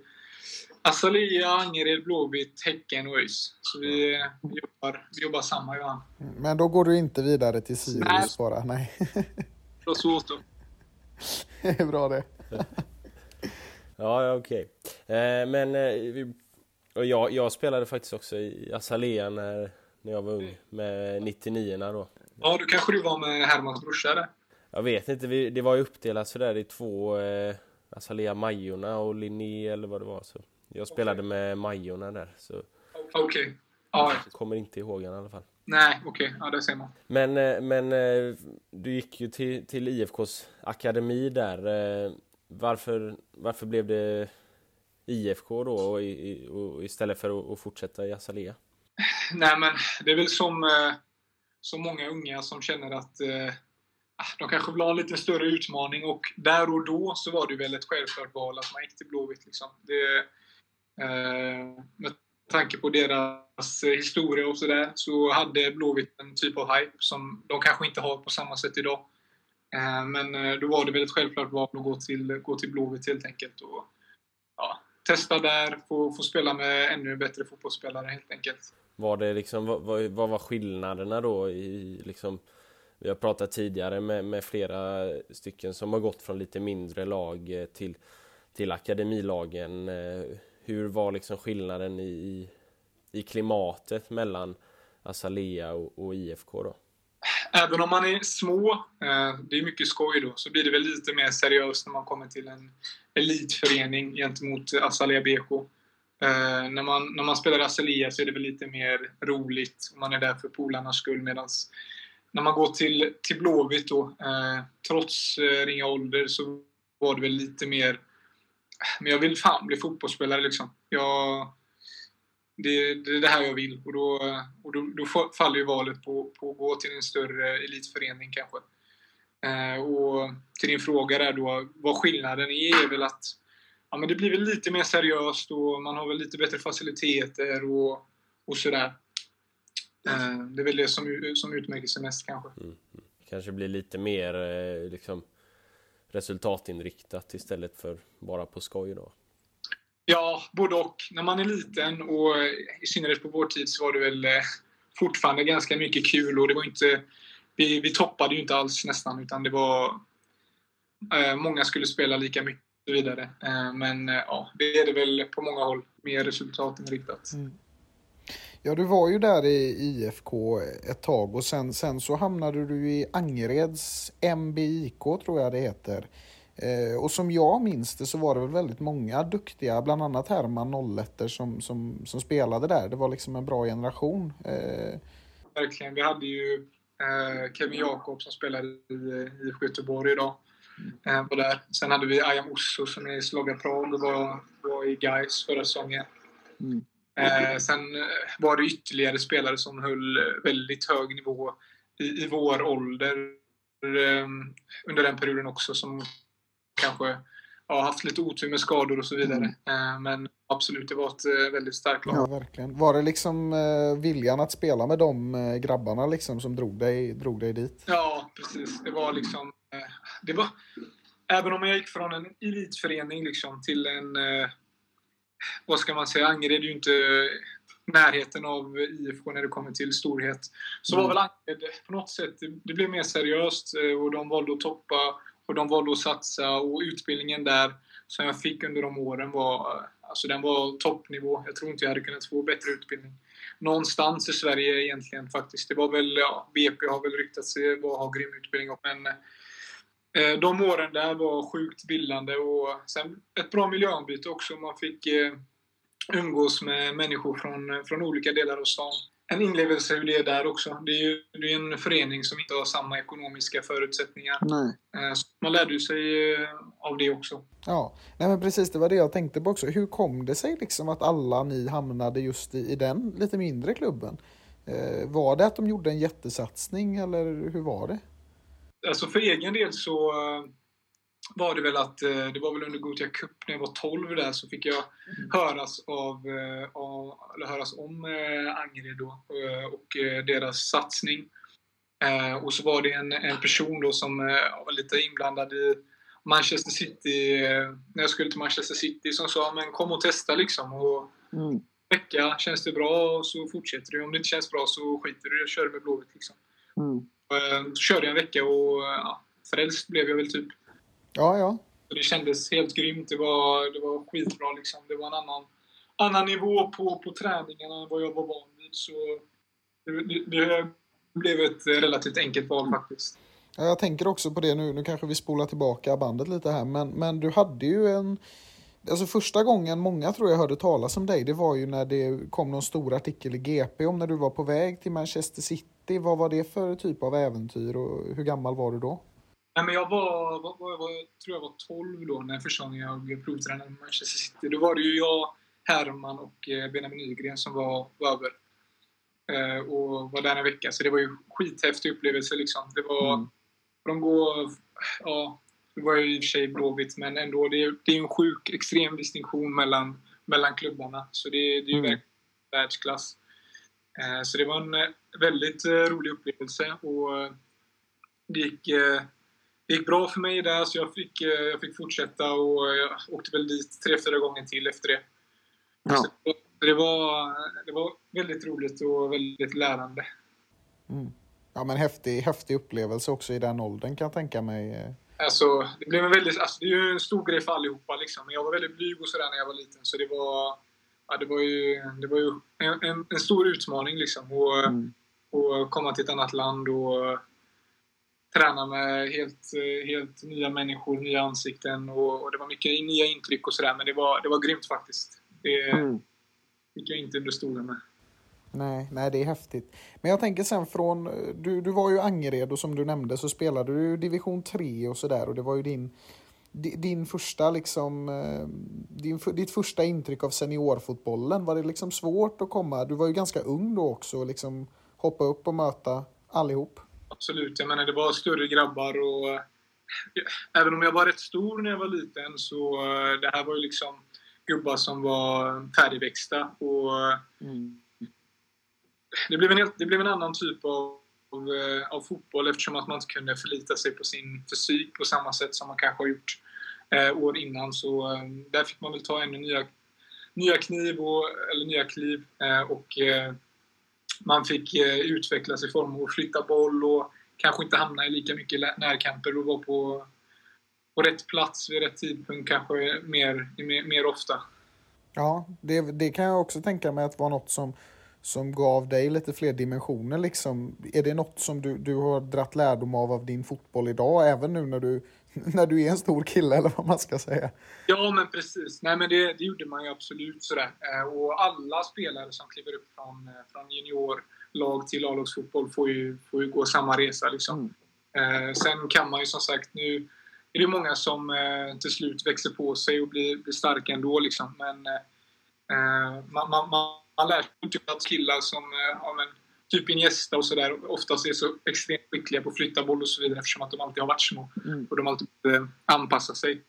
S3: Azalea, Angered, Blåvitt, Häcken och ÖIS. Så vi, eh, vi, jobbar, vi jobbar samma, Johan.
S1: Men då går du inte vidare till Sirius Nej. bara? Nej.
S3: Det var svårt då.
S1: Det är bra det.
S2: ja, okej. Okay. Eh, men eh, och jag, jag spelade faktiskt också i Azalea när, när jag var ung med 99 då.
S3: Ja, då kanske du var med Hermans brorsa där?
S2: Jag vet inte, vi, det var ju uppdelat sådär i två eh, Azalea Majorna och Linné eller vad det var. Så jag spelade okay. med Majorna där. Så
S3: Okej. Ja,
S2: Kommer inte ihåg han i alla fall.
S3: Nej, okej. Ja, det ser man.
S2: Men, eh, men eh, du gick ju till, till IFKs akademi där. Eh, Varför, varför blev det IFK då och, i- och istället för att, fortsätta i Azalea?
S3: Nej, men det är väl som, som många unga som känner att ah, de kanske vill ha en lite större utmaning och där och då så var det väl ett självklart val att man gick till Blåvitt. Liksom. Det, eh, tanke på deras eh, historia och sådär så hade Blåvitt en typ av hype som de kanske inte har på samma sätt idag. Eh, men eh, då var det väl ett självklart val att gå till, gå till Blåvitt helt enkelt. Och, ja, testa där, få, få spela med ännu bättre fotbollsspelare helt enkelt.
S2: Var det liksom, vad, vad, var skillnaderna då i liksom vi har pratat tidigare med, med flera stycken som har gått från lite mindre lag till, till akademilagen. Hur var liksom skillnaden i, i, i klimatet mellan Azalea och, och IFK då?
S3: Även om man är små, eh, det är mycket skoj då, så blir det väl lite mer seriöst när man kommer till en elitförening gentemot Azalea BK. Eh, när, man, när man spelar Azalea så är det väl lite mer roligt man är där för polarnas skull medan när man går till, till Blåvitt då, eh, trots eh, ringa ålder så var det väl lite mer men jag vill fan bli fotbollsspelare liksom. Jag, det, det är det här jag vill. Och då, och då, då faller ju valet på, på att gå till en större elitförening kanske. Eh, och till din fråga där då, vad skillnaden är, är väl att ja, men det blir väl lite mer seriöst och man har väl lite bättre faciliteter och, och sådär. Eh, det är väl det som, som utmärker sig mest kanske. Mm.
S2: Kanske blir lite mer eh, liksom resultatinriktat istället för bara på skoj då.
S3: Ja, både och. När man är liten och eh, i synnerhet på vår tid så var det väl eh, fortfarande ganska mycket kul och det var inte... Vi, vi toppade ju inte alls nästan utan det var... Eh, många skulle spela lika mycket och så vidare. Men ja, det är det väl på många håll. Mer resultatinriktat.
S1: Ja, du var ju där i IFK ett tag och sen, sen så hamnade du i Angereds MBIK tror jag det heter. Eh, och som jag minns det så var det väl väldigt många duktiga, bland annat Herman 01 som, som, som spelade där. Det var liksom en bra generation. Eh,
S3: Verkligen. Vi hade ju eh, Kevin Jakob som spelade i IFK Göteborg idag. Eh, var där. Sen hade vi Ayam Osso som är i Slavia Prag och var, var i Gais förra säsongen.
S1: Mm.
S3: Eh, sen eh, var det ytterligare spelare som höll eh, väldigt hög nivå i, i vår ålder eh, under den perioden också som kanske har haft lite otur med skador och så vidare. Eh, men absolut, det var ett väldigt starkt lag.
S1: ja, verkligen. Var det liksom viljan att spela med de grabbarna liksom som drog dig, drog dig dit?
S3: Ja, precis. Det var liksom... Det var, även om jag gick från en elitförening liksom till en... eh, Vad ska man säga? Angered är ju inte närheten av IFK när det kommer till storhet. Så var väl Angered på något sätt... Det, blev mer seriöst eh, och de valde att toppa och de valde att satsa och utbildningen där som jag fick under de åren var... eh, Alltså den var toppnivå. Jag tror inte jag hade kunnat få bättre utbildning någonstans i Sverige egentligen faktiskt. Det var väl, ja, BP har väl ryktat sig vara ha grym utbildning men eh, de åren där var sjukt bildande och sen ett bra miljöombyte också. Man fick eh, umgås med människor från, från olika delar av stan. En inlevelse hur det är där också. Det är ju det är en förening som inte har samma ekonomiska förutsättningar.
S1: Nej.
S3: Eh, man lärde sig eh, av det också.
S1: Ja, nej men precis det var det jag tänkte på också. Hur kom det sig liksom att alla ni hamnade just i, i den lite mindre klubben? Eh, var det att de gjorde en jättesatsning eller hur var det?
S3: Alltså för egen del så eh, var det väl att eh, det var väl under Gothia Cup när jag var 12 där så fick jag höras av, eh, av eller höras om Angered då och deras satsning. Och så var det en, en person då som var lite inblandad i Manchester City, när jag skulle till Manchester City, som sa men kom och testa liksom. Och vecka, känns det bra så fortsätter du. Om det inte känns bra så skiter du i det och kör med Blåvitt liksom. Så körde jag en vecka och eh, ja, frälst blev jag väl typ.
S1: Ja, ja.
S3: Så det kändes helt grymt. Det var, det var skitbra liksom. Det var en annan, annan nivå på, på träningarna än vad jag var van vid. Så det, det, det blev ett relativt enkelt val faktiskt.
S1: Ja, Jag tänker också på det nu, nu kanske vi spolar tillbaka bandet lite här, men, men du hade ju en Alltså första gången många tror jag hörde talas om dig, det var ju när det kom någon stor artikel i GP om när du var på väg till Manchester City. Vad var det för typ av äventyr och hur gammal var du då?
S3: Nej, men jag var, var, var, var, tror jag var 12 då när första gången jag provtränade med Manchester City. Då var det ju jag, Herman och eh, Benjamin Nygren som var, var över. Eh, och var där en vecka. Så det var ju skithäftig upplevelse liksom. Det var... Mm. De går... Ja, det var ju i och för sig Blåvitt, men ändå. Det är, det är en sjuk, extrem distinktion mellan, mellan klubbarna. Så det, det är ju mm. världsklass. Eh, så det var en eh, väldigt eh, rolig upplevelse. Och det gick det gick bra för mig där, så jag fick, jag fick fortsätta och jag åkte väl dit tre, fyra gånger till efter det. Ja. Så det, var, det var väldigt roligt och väldigt lärande.
S1: Mm. Ja, men häftig, häftig upplevelse också i den åldern kan jag tänka mig.
S3: Alltså, det blev en väldigt, alltså, det är ju en stor grej för allihopa liksom. Men jag var väldigt blyg och sådär när jag var liten, så det var, ja, det var ju, det var ju en, en, en stor utmaning liksom. Och, mm. och komma till ett annat land och träna med helt, helt nya människor, nya ansikten och, och det var mycket nya intryck och sådär. Men det var, det var grymt faktiskt. Det mm. fick jag inte under stolen med.
S1: Nej, nej, det är häftigt. Men jag tänker sen från, du, du var ju Angered och som du nämnde så spelade du division 3 och sådär och det var ju din, din första liksom, eh, din, ditt första intryck av seniorfotbollen. Var det liksom svårt att komma, du var ju ganska ung då också, och liksom hoppa upp och möta allihop?
S3: absolut. Jag menar, det var större grabbar och eh, även om jag var rätt stor när jag var liten så eh, det här var ju liksom gubbar som var färdigväxta och mm. det, blev en helt, det blev en annan typ av, av, eh, av, fotboll eftersom att man inte kunde förlita sig på sin fysik på samma sätt som man kanske har gjort eh, år innan. Så eh, där fick man väl ta ännu nya, nya kniv och, eller nya kliv eh, och eh, man fick eh, utvecklas i form av att flytta boll och kanske inte hamna i lika mycket närkamper och vara på, på rätt plats vid rätt tidpunkt kanske mer, mer, mer ofta.
S1: Ja, det, det kan jag också tänka mig att vara något som, som gav dig lite fler dimensioner. Liksom. Är det något som du, du har dratt lärdom av av din fotboll idag, även nu när du när du är en stor kille eller vad man ska säga.
S3: Ja, men precis. Nej, men det, det gjorde man ju absolut sådär. Eh, och alla spelare som kliver upp från, eh, från juniorlag till A-lagsfotboll får ju, får ju gå samma resa liksom. Mm. Eh, sen kan man ju som sagt, nu är det många som till slut växer på sig och blir, blir starka ändå liksom. Men man, man, man, man lär sig inte att killar som ja, men, typ Iniesta och sådär oftast är så extremt skickliga på att flytta boll och så vidare eftersom att de alltid har varit små. Mm. Och de alltid eh, anpassar sig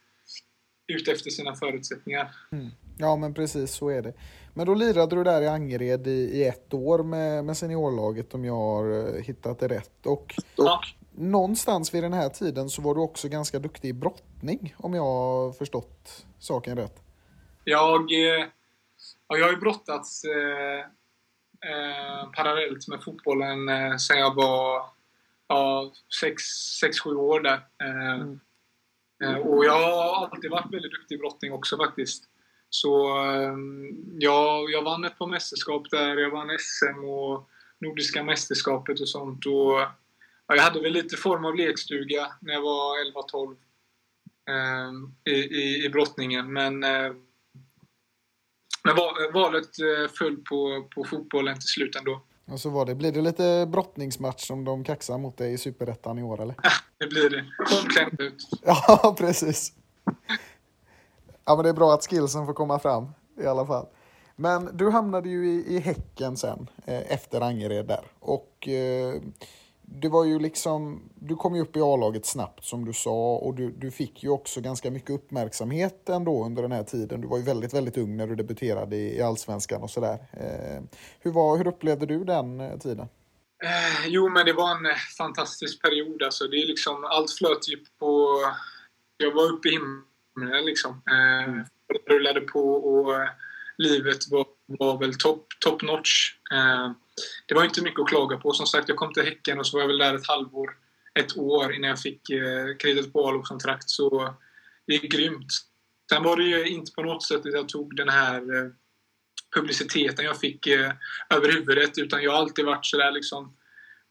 S3: ut efter sina förutsättningar.
S1: Mm. Ja men precis så är det. Men då lirade du där i Angered i, i ett år med, med seniorlaget om jag har uh, hittat det rätt. Och, ja. någonstans vid den här tiden så var du också ganska duktig i brottning om jag har förstått saken rätt.
S3: Jag, eh, ja, jag har ju brottats eh, eh, parallellt med fotbollen eh, sen jag var 6-7 år där. Eh, mm. Eh, och jag har alltid varit väldigt duktig i brottning också faktiskt. Så eh, jag, jag vann ett par mästerskap där. Jag vann SM och Nordiska mästerskapet och sånt. Och, ja, jag hade väl lite form av lekstuga när jag var 11-12 eh, i, i, i brottningen. Men men valet eh, föll på, på fotbollen till slut ändå.
S1: Och så var det. Blir det lite brottningsmatch som de kaxar mot dig i Superettan i år eller?
S3: Ja, det blir det. Kom ut.
S1: ja, precis. Ja, men det är bra att skillsen får komma fram i alla fall. Men du hamnade ju i, i Häcken sen eh, efter Angered där. Och eh, det var ju liksom, du kom ju upp i A-laget snabbt som du sa och du, du fick ju också ganska mycket uppmärksamhet ändå under den här tiden. Du var ju väldigt, väldigt ung när du debuterade i, i Allsvenskan och sådär. Eh, hur, var, hur upplevde du den eh, tiden?
S3: Eh, jo, men det var en eh, fantastisk period. Alltså, det är liksom, allt flöt ju på... Jag var uppe i himlen liksom. Eh, mm. rullade på och eh, livet var, var väl top, top notch. Eh, det var inte mycket att klaga på. Som sagt, jag kom till Häcken och så var jag väl där ett halvår, ett år innan jag fick eh, kreditet på A-lagskontrakt. Så det är grymt. Sen var det ju inte på något sätt att jag tog den här eh, publiciteten jag fick eh, över huvudet utan jag har alltid varit sådär liksom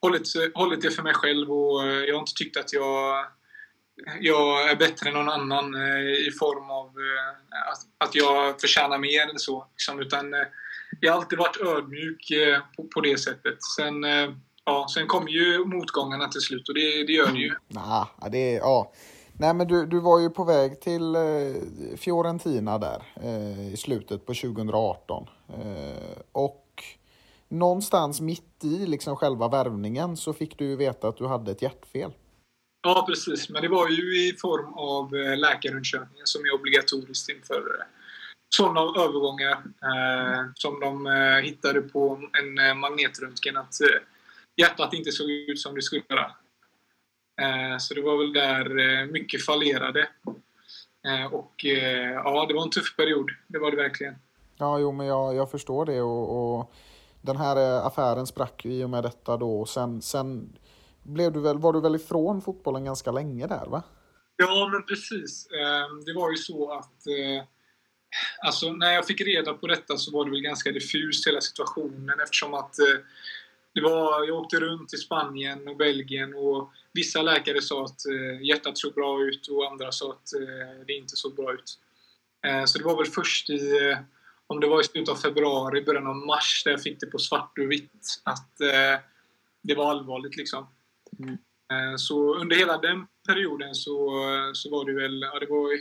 S3: hållit, hållit det för mig själv och eh, jag har inte tyckt att jag jag är bättre än någon annan eh, i form av eh, att, jag förtjänar mer eller så. Liksom, utan eh, jag har alltid varit ödmjuk på, det sättet. Sen, ja, sen kommer ju motgångarna till slut och det, det gör det ju.
S1: Nah, det är, ja. Nej, men du, du var ju på väg till Fiorentina där eh, i slutet på 2018. Eh, och någonstans mitt i liksom själva värvningen så fick du ju veta att du hade ett hjärtfel.
S3: Ja, precis. Men det var ju i form av eh, läkarundersökningen som är obligatoriskt inför eh, sådana övergångar. Eh, som de eh, hittade på en eh, magnetröntgen att eh, hjärtat inte såg ut som det skulle göra. Eh, så det var väl där eh, mycket fallerade. Eh, och eh, ja, det var en tuff period. Det var det verkligen.
S1: Ja, jo, men jag, jag förstår det och, och den här affären sprack ju i och med detta då och sen, sen blev du väl, var du väl ifrån fotbollen ganska länge där va?
S3: Ja, men precis. Ehm, det var ju så att... Eh, alltså, när jag fick reda på detta så var det väl ganska diffust hela situationen eftersom att eh, det var, jag åkte runt i Spanien och Belgien och vissa läkare sa att eh, hjärtat såg bra ut och andra sa att det inte såg bra ut. Ehm, så det var väl först i, om det var i slutet av februari, början av mars, där jag fick det på svart och vitt att det var allvarligt liksom. Mm. Eh, så under hela den perioden så, eh, så var det väl, ja, det var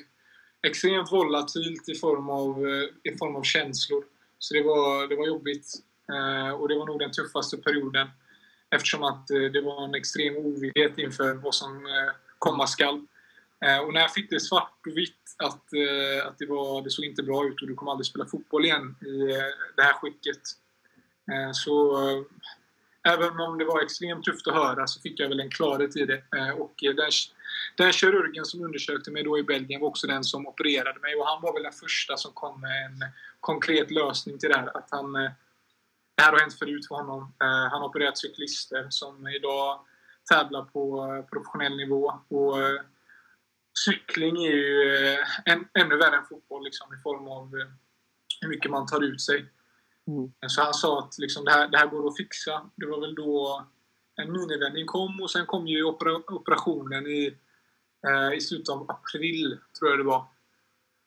S3: extremt volatilt i form av, eh, i form av känslor. Så det var, det var jobbigt. Och det var nog den tuffaste perioden. Eftersom att det var en extrem ovisshet inför vad som komma skall. Och när jag fick det svart och vitt att, att det, var, det såg inte bra ut och du kommer aldrig spela fotboll igen i det här skicket. Så även om det var extremt tufft att höra så fick jag väl en klarhet i det. Eh, och eh, den, den kirurgen som undersökte mig då i Belgien var också den som opererade mig och han var väl den första som kom med en konkret lösning till det här. Att han, eh, det här har hänt förut för honom. Han har opererat cyklister som idag tävlar på professionell nivå. Och cykling är ju än, ännu värre än fotboll liksom, i form av hur mycket man tar ut sig. Så han sa att liksom, det, här, det här går att fixa. Det var väl då en minivändning kom och sen kom ju opera, operationen i, eh, i slutet av april, tror jag det var.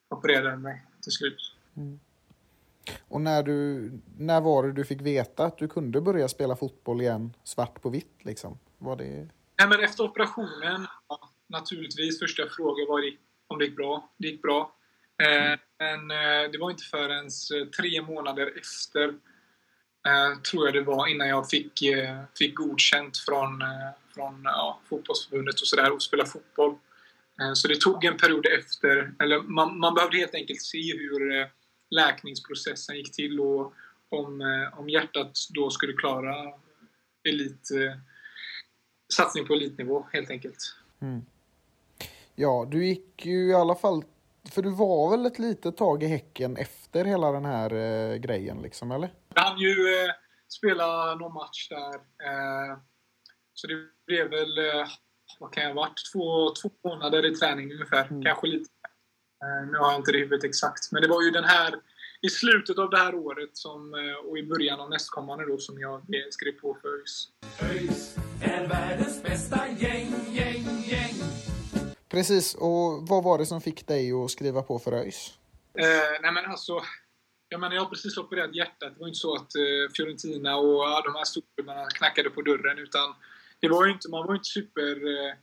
S3: Opererade mig till slut.
S1: Och när, du, när var det du fick veta att du kunde börja spela fotboll igen svart på vitt liksom? Var det...
S3: Nej, men efter operationen, ja, naturligtvis, första jag frågade var om det gick bra. Det gick bra. Mm. men eh, det var inte förrän eh, tre månader efter, tror jag det var, innan jag fick, fick godkänt från, från ja, fotbollsförbundet och sådär, och spela fotboll. Så det tog en period efter, eller man, man behövde helt enkelt se hur läkningsprocessen gick till och om, om hjärtat då skulle klara elit, satsning på elitnivå helt enkelt. Mm.
S1: Ja, du gick ju i alla fall... För du var väl ett litet tag i Häcken efter hela den här eh, grejen liksom, eller?
S3: Jag hann ju eh, spela någon match där. Eh, så det blev väl, eh, vad kan jag ha varit, två, två månader i träning ungefär. Kanske lite. Eh, nu har jag inte det i huvudet exakt. Men det var ju den här, i slutet av det här året som, eh, och i början av nästkommande då som jag skrev på för ÖIS.
S4: ÖIS är världens bästa gäng, gäng, gäng.
S1: Precis, och vad var det som fick dig att skriva på för ÖIS?
S3: Eh, nej men alltså, jag menar jag har precis opererat hjärtat. Det var inte så att eh, Fiorentina och ja, de här storklubbarna knackade på dörren utan det var ju inte, man var ju inte super eh,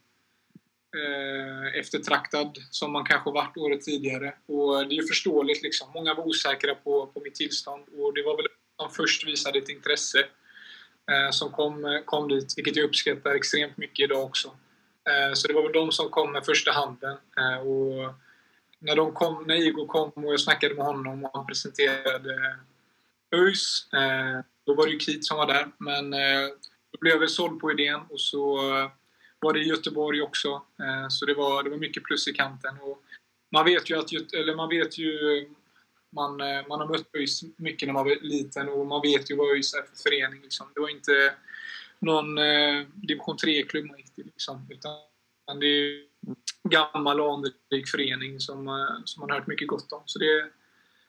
S3: eh, eftertraktad som man kanske varit året tidigare. Och det är ju förståeligt liksom. Många var osäkra på, på mitt tillstånd och det var väl som först visade ett intresse eh, som kom, eh, kom dit, vilket jag uppskattar extremt mycket idag också. Eh, så det var väl de som kom med första handen. Eh, och när, de kom, när Igor kom och jag snackade med honom och han presenterade ÖIS, eh, då var det ju Kit som var där. Men då blev jag väl såld på idén och så var det i Göteborg också. Så det var, det var mycket plus i kanten. Och man vet ju att, eller man vet ju, man, man har mött ÖIS mycket när man var liten och man vet ju vad ÖIS är för förening. Liksom. Det var inte någon eh, division 3-klubb man gick till. Liksom, utan det är gammal och anrik förening som, eh, som man har hört mycket gott om. Så det,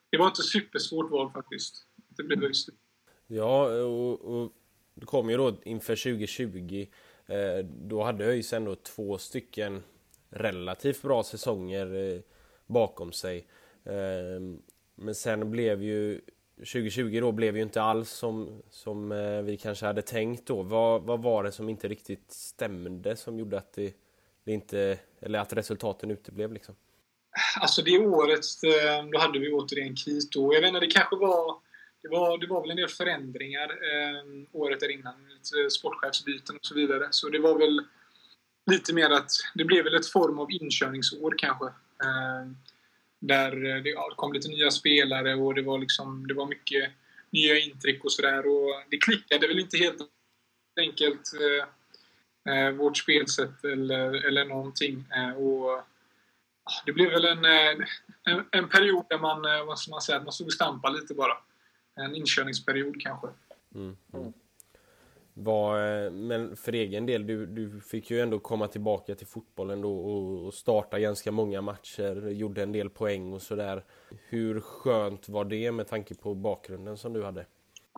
S3: det var inte supersvårt val faktiskt. Det blev ÖIS.
S2: Ja, och, och det kom ju då inför 2020. Eh, då hade ÖIS ändå två stycken relativt bra säsonger eh, bakom sig. Eh, men sen blev ju 2020 då blev ju inte alls som, som eh, vi kanske hade tänkt då. Vad, vad var det som inte riktigt stämde som gjorde att det, det inte, eller att resultaten uteblev liksom?
S3: Alltså det året, eh, då hade vi återigen kris då. Jag vet inte, det kanske var... Det var, det var väl en del förändringar eh, året där innan. Lite sportchefsbyten och så vidare. Så det var väl lite mer att... Det blev väl ett form av inkörningsår kanske. Eh, där eh, det kom lite nya spelare och det var liksom... Det var mycket nya intryck och sådär. Det klickade väl inte helt enkelt. Eh, eh, vårt spelsätt eller, eller någonting. Eh, och det blev väl en, eh, en, en, period där man, vad ska man säga, man stod och stampade lite bara. En inkörningsperiod kanske. Mm, mm.
S2: Var, eh, men för egen del, du, du fick ju ändå komma tillbaka till fotbollen då och, starta ganska många matcher, gjorde en del poäng och sådär. Hur skönt var det med tanke på bakgrunden som du hade?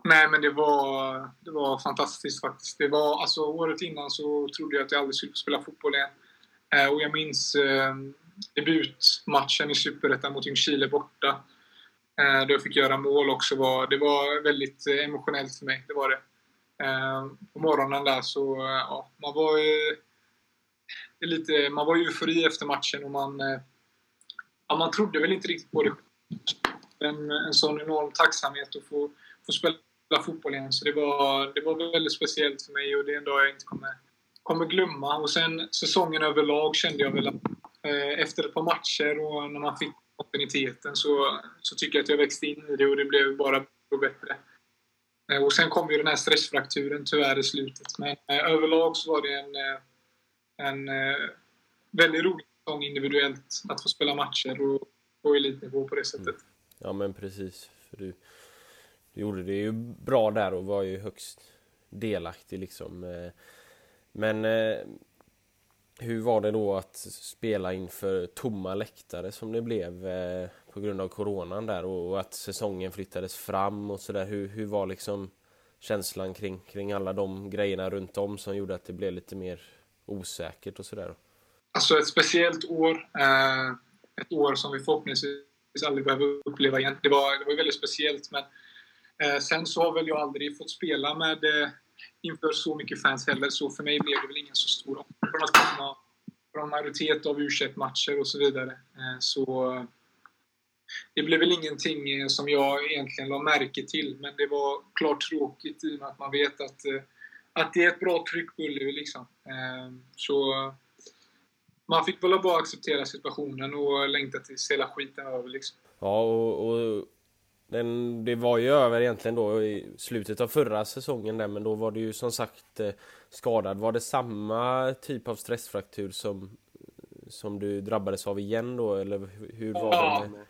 S3: Nej, men det var, det var fantastiskt faktiskt. Det var, alltså, året innan så trodde jag att jag aldrig skulle spela fotboll igen. Eh, och jag minns eh, debutmatchen i Superettan mot Ljungskile borta. Eh, då jag fick göra mål också. Var, det var väldigt emotionellt för mig. Det var det. Eh, på morgonen där så, eh, ja, man var ju lite, man var eufori efter matchen och man, eh, ja, man trodde väl inte riktigt på det. En, en sån enorm tacksamhet att få, få spela fotboll igen. Så det var, det var väldigt speciellt för mig och det är en dag jag inte kommer, kommer glömma. Och sen säsongen överlag kände jag väl att Eh, efter ett par matcher och när man fick kontinuiteten så, så tycker jag att jag växte in i det och det blev bara bättre. Eh, Eh, och sen kom ju den här stressfrakturen tyvärr i slutet. Men eh, överlag så var det en, eh, en eh, väldigt rolig säsong individuellt att få spela matcher och på elitnivå på det sättet. Mm.
S2: Ja men precis. För du, du gjorde det ju bra där och var ju högst delaktig liksom. Men hur var det då att spela inför tomma läktare som det blev eh, på grund av coronan där och att säsongen flyttades fram och sådär. Hur, hur var liksom känslan kring, kring alla de grejerna runt om som gjorde att det blev lite mer osäkert och sådär?
S3: Alltså ett speciellt år. Eh, ett år som vi förhoppningsvis aldrig behöver uppleva igen. Det var, det var väldigt speciellt men eh, sen så har väl jag aldrig fått spela med eh, inför så mycket fans heller, så för mig blev det väl ingen så stor från att komma från majoritet av u matcher och så vidare. Eh, så det blev väl ingenting eh, som jag egentligen la märke till, men det var klart tråkigt i och med att man vet att, eh, att det är ett bra tryck på Ullevi. Liksom. Så man fick väl bara acceptera situationen och längta tills hela skiten över. Liksom.
S2: Ja, och, och den, det var ju över egentligen då i slutet av förra säsongen där, men då var det ju som sagt eh, skadad. Var det samma typ av stressfraktur som, som du drabbades av igen då, eller hur var ja. det?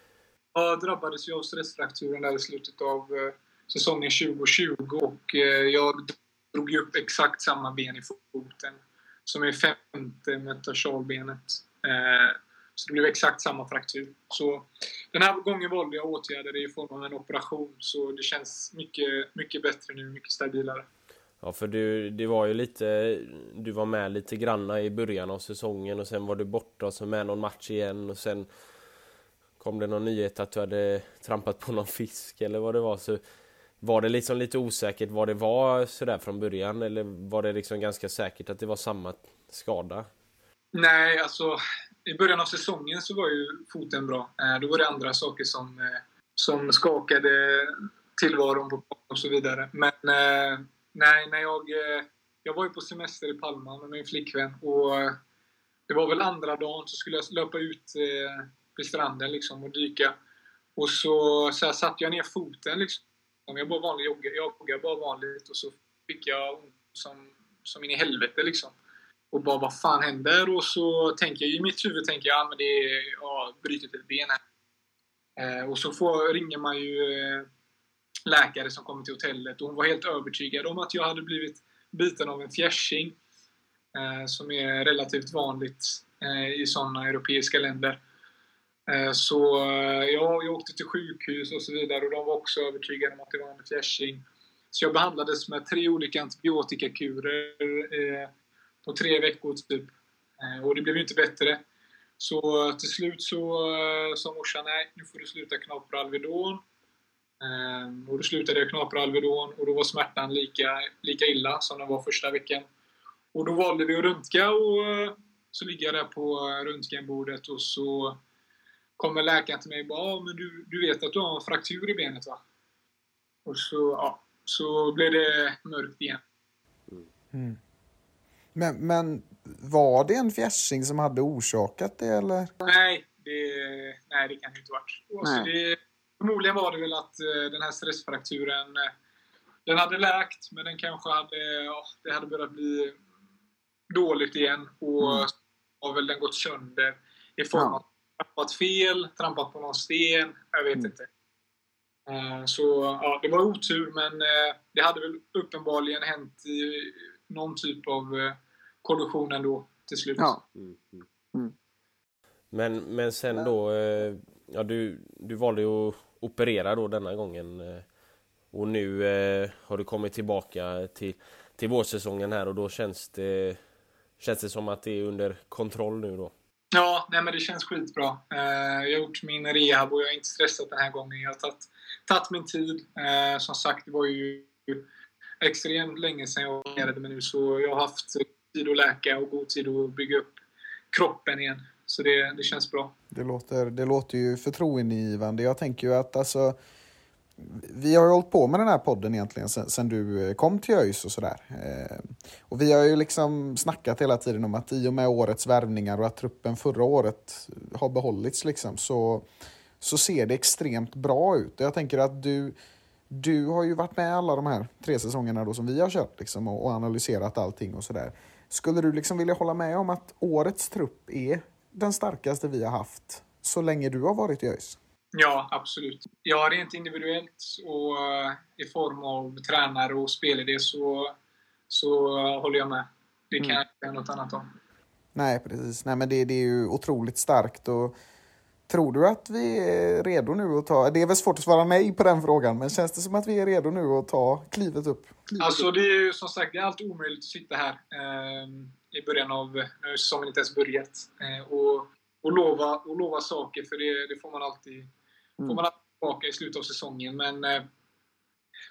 S3: Jag drabbades ju av stressfrakturen där i slutet av eh, säsongen 2020 och eh, jag drog ju upp exakt samma ben i foten som är femte metatarsalbenet. Eh, så det blev exakt samma fraktur. Så den här gången valde jag åtgärder i form av en operation. Så det känns mycket, mycket bättre nu, mycket stabilare.
S2: Ja, för du, det var ju lite, du var med lite granna i början av säsongen och sen var du borta och så med någon match igen och sen kom det någon nyhet att du hade trampat på någon fisk eller vad det var. Så var det liksom lite osäkert vad det var sådär från början eller var det liksom ganska säkert att det var samma skada?
S3: Nej, alltså i början av säsongen så var ju foten bra. Eh, då var det andra saker som, eh, som skakade tillvaron på och så vidare. Men eh, nej, när jag, jag var ju på semester i Palma med min flickvän och det var väl andra dagen så skulle jag löpa ut vid stranden liksom och dyka. Och så, så här, satte jag ner foten liksom. Jag bara vanlig jogga, jag joggade bara vanligt och så fick jag ont som, som in i helvete liksom och bara vad fan händer? Och så tänker jag i mitt huvud tänker jag ja men det är ja, brutit ett ben eh, och så får, ringer man ju eh, läkare som kommer till hotellet och hon var helt övertygad om att jag hade blivit biten av en fjärsing eh, som är relativt vanligt eh, i sådana europeiska länder. Eh, så eh, ja, jag åkte till sjukhus och så vidare och de var också övertygade om att det var en fjärsing. Så jag behandlades med tre olika antibiotikakurer eh, på tre veckor typ. Och det blev ju inte bättre. Så till slut så sa morsan nej, nu får du sluta knapra Alvedon. Och då slutade jag knapra Alvedon och då var smärtan lika, lika illa som den var första veckan. Och då valde vi att röntga och så ligger jag där på röntgenbordet och så kommer läkaren till mig och bara men du, du vet att du har en fraktur i benet va? Och så, ja, så blev det mörkt igen.
S1: Men, men var det en fjärsing som hade orsakat det eller?
S3: Nej, det, nej, det kan det inte varit.
S5: Nej.
S3: det, förmodligen var det väl att eh, den här stressfrakturen eh, den hade läkt, men den kanske hade, ja, det hade börjat bli dåligt igen. Och
S5: Mm.
S3: har väl den gått sönder i form av trampat fel, trampat på någon sten, jag vet
S5: Mm.
S3: inte. Eh, Så ja, det var otur, men eh, det hade väl uppenbarligen hänt i någon typ av eh, kollision ändå till slut.
S5: Ja.
S2: Mm, mm.
S5: Mm.
S2: Men, men sen då, ja du, du valde ju att operera då denna gången. Och nu eh, har du kommit tillbaka till, till vårsäsongen här och då känns det, känns det som att det är under kontroll nu då.
S3: Ja, nej, men det känns skitbra. Eh, jag har gjort min rehab och jag är inte stressad den här gången. Jag har tagit, tagit min tid. Eh, som sagt, det var ju extremt länge sedan jag opererade mig nu så jag har haft tid att läka och god tid att bygga upp kroppen igen. Så det, det känns bra.
S1: Det låter, det låter ju förtroendeingivande. Jag tänker ju att alltså, vi har ju hållit på med den här podden egentligen sen, sen du eh, kom till ÖIS och sådär. Eh, och vi har ju liksom snackat hela tiden om att i och med årets värvningar och att truppen förra året har behållits liksom så, så ser det extremt bra ut. Och jag tänker att du, du har ju varit med alla de här tre säsongerna då som vi har kört liksom och, och analyserat allting och sådär. Skulle du liksom vilja hålla med om att årets trupp är den starkaste vi har haft så länge du har varit i ÖIS?
S3: Ja, absolut. Ja, rent individuellt och eh, i form av tränare och spelidé så, så håller jag med. Det kan jag inte säga något annat om.
S1: Nej, precis. Nej, men det, det är ju otroligt starkt. Och tror du att vi är redo nu att ta... Det är väl svårt att svara nej på den frågan, men känns det som att vi är redo nu att ta klivet upp?
S3: Alltså det är ju som sagt, det är alltid omöjligt att sitta här eh, i början av, nu har säsongen inte ens börjat, eh, och, och, lova, och lova saker för det, det får man alltid får man tillbaka i slutet av säsongen. Men eh,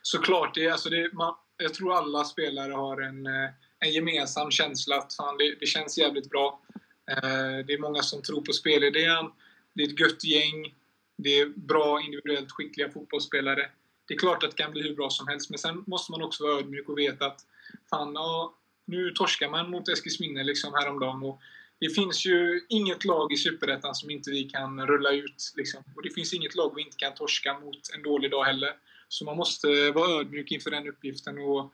S3: såklart, det, alltså det, man, jag tror alla spelare har en, eh, en gemensam känsla att fan, det, det känns jävligt bra. Eh, det är många som tror på spelidén. Det är ett gött gäng. Det är bra individuellt skickliga fotbollsspelare. Det är klart att det kan bli hur bra som helst, men sen måste man också vara ödmjuk och veta att fan, ja, nu torskar man mot Eskilsminne liksom häromdagen. Och det finns ju inget lag i Superettan som inte vi kan rulla ut. Liksom. Och det finns inget lag vi inte kan torska mot en dålig dag heller. Så man måste vara ödmjuk inför den uppgiften och,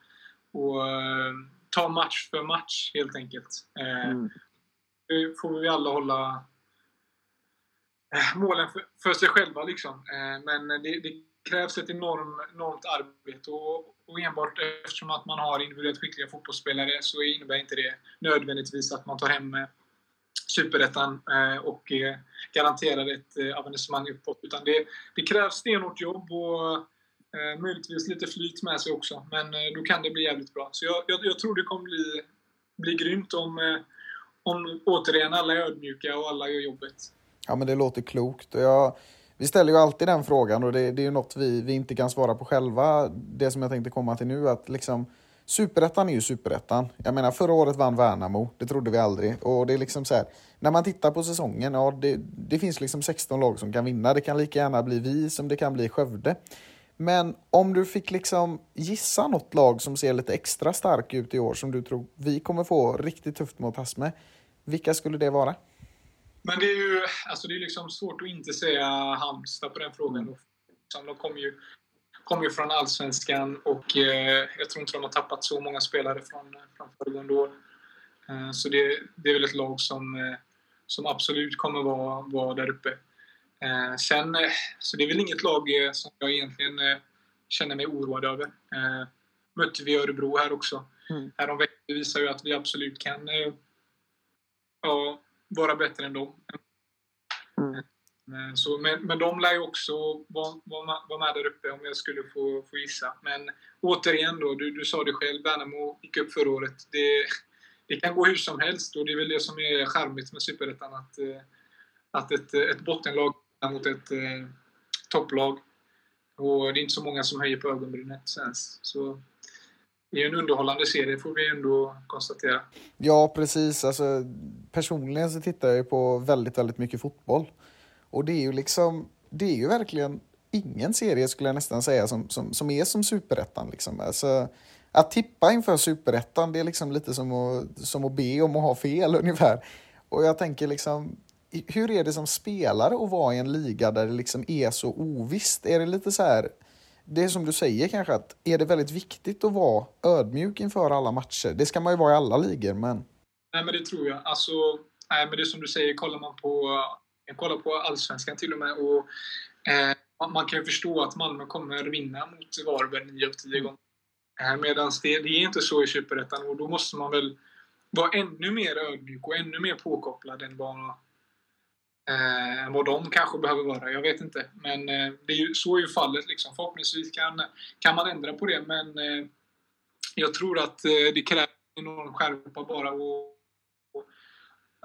S3: och eh, ta match för match helt enkelt. Eh,
S5: Mm.
S3: Det får vi alla hålla eh, målen för, för sig själva. Liksom. Men det, det krävs ett enorm, enormt arbete. Och, och enbart eftersom att man har individuellt skickliga fotbollsspelare så innebär inte det nödvändigtvis att man tar hem Superettan eh, och eh, garanterar ett eh, avancemang uppåt. Utan det, det krävs stenhårt jobb och möjligtvis lite flyt med sig också. Men då kan det bli jävligt bra. Så jag, jag, jag tror det kommer bli, bli grymt om, om återigen alla är ödmjuka och alla gör jobbet.
S1: Ja, men det låter klokt. Och jag, vi ställer ju alltid den frågan och det, det är ju något vi, vi inte kan svara på själva. Det som jag tänkte komma till nu att liksom Superettan är ju superettan. Jag menar förra året vann Värnamo, det trodde vi aldrig. Och det är liksom så här, när man tittar på säsongen, ja det, det finns liksom 16 lag som kan vinna. Det kan lika gärna bli vi som det kan bli Skövde. Men om du fick liksom gissa något lag som ser lite extra stark ut i år som du tror vi kommer få riktigt tufft mot Hasme. Vilka skulle det vara?
S3: Men det är ju alltså det är liksom svårt att inte säga Halmstad på den frågan. De kommer ju, kom ju från Allsvenskan och eh, jag tror inte de har tappat så många spelare från, från föregående år. Eh, så det, det är väl ett lag som, eh, som absolut kommer vara, vara där uppe. Eh, sen, eh, så det är väl inget lag eh, som jag egentligen eh, känner mig oroad över. Eh, mötte vi Örebro här också.
S5: Mm.
S3: Häromveckan visar ju att vi absolut kan eh, ja, vara bättre än dem.
S5: Mm.
S3: Eh, så, men, men de lär ju också vara, vara, med, vara med där uppe om jag skulle få, få gissa. Men återigen då, du, du sa det själv, Värnamo gick upp förra året. Det, det kan gå hur som helst och det är väl det som är charmigt med Superettan. Att, eh, att ett, ett bottenlag mot ett eh, topplag. Och det är inte så många som höjer på ögonbrynet ens. Så det är en underhållande serie får vi ändå konstatera.
S1: Ja, precis. Alltså, personligen så tittar jag ju på väldigt, väldigt mycket fotboll. Och det är ju liksom, det är ju verkligen ingen serie skulle jag nästan säga som, som, som är som superettan. Liksom. Alltså, att tippa inför superettan, det är liksom lite som att, som att be om att ha fel ungefär. Och jag tänker liksom, hur är det som spelare att vara i en liga där det liksom är så ovisst? Är det lite så här, det är som du säger kanske, att är det väldigt viktigt att vara ödmjuk inför alla matcher? Det ska man ju vara i alla ligor, men...
S3: Nej, men det tror jag. Alltså, nej, men det är som du säger, kollar man på, jag kollar på allsvenskan till och med, och eh, man kan ju förstå att Malmö kommer vinna mot Varberg 9 av 10 gånger. Eh, Medan det, det är inte så i Superettan och då måste man väl vara ännu mer ödmjuk och ännu mer påkopplad än vad, eh, vad de kanske behöver vara. Jag vet inte. Men eh, det är ju, så är ju fallet. Liksom. Förhoppningsvis kan, kan man ändra på det. Men eh, jag tror att eh, det krävs enorm skärpa bara. Och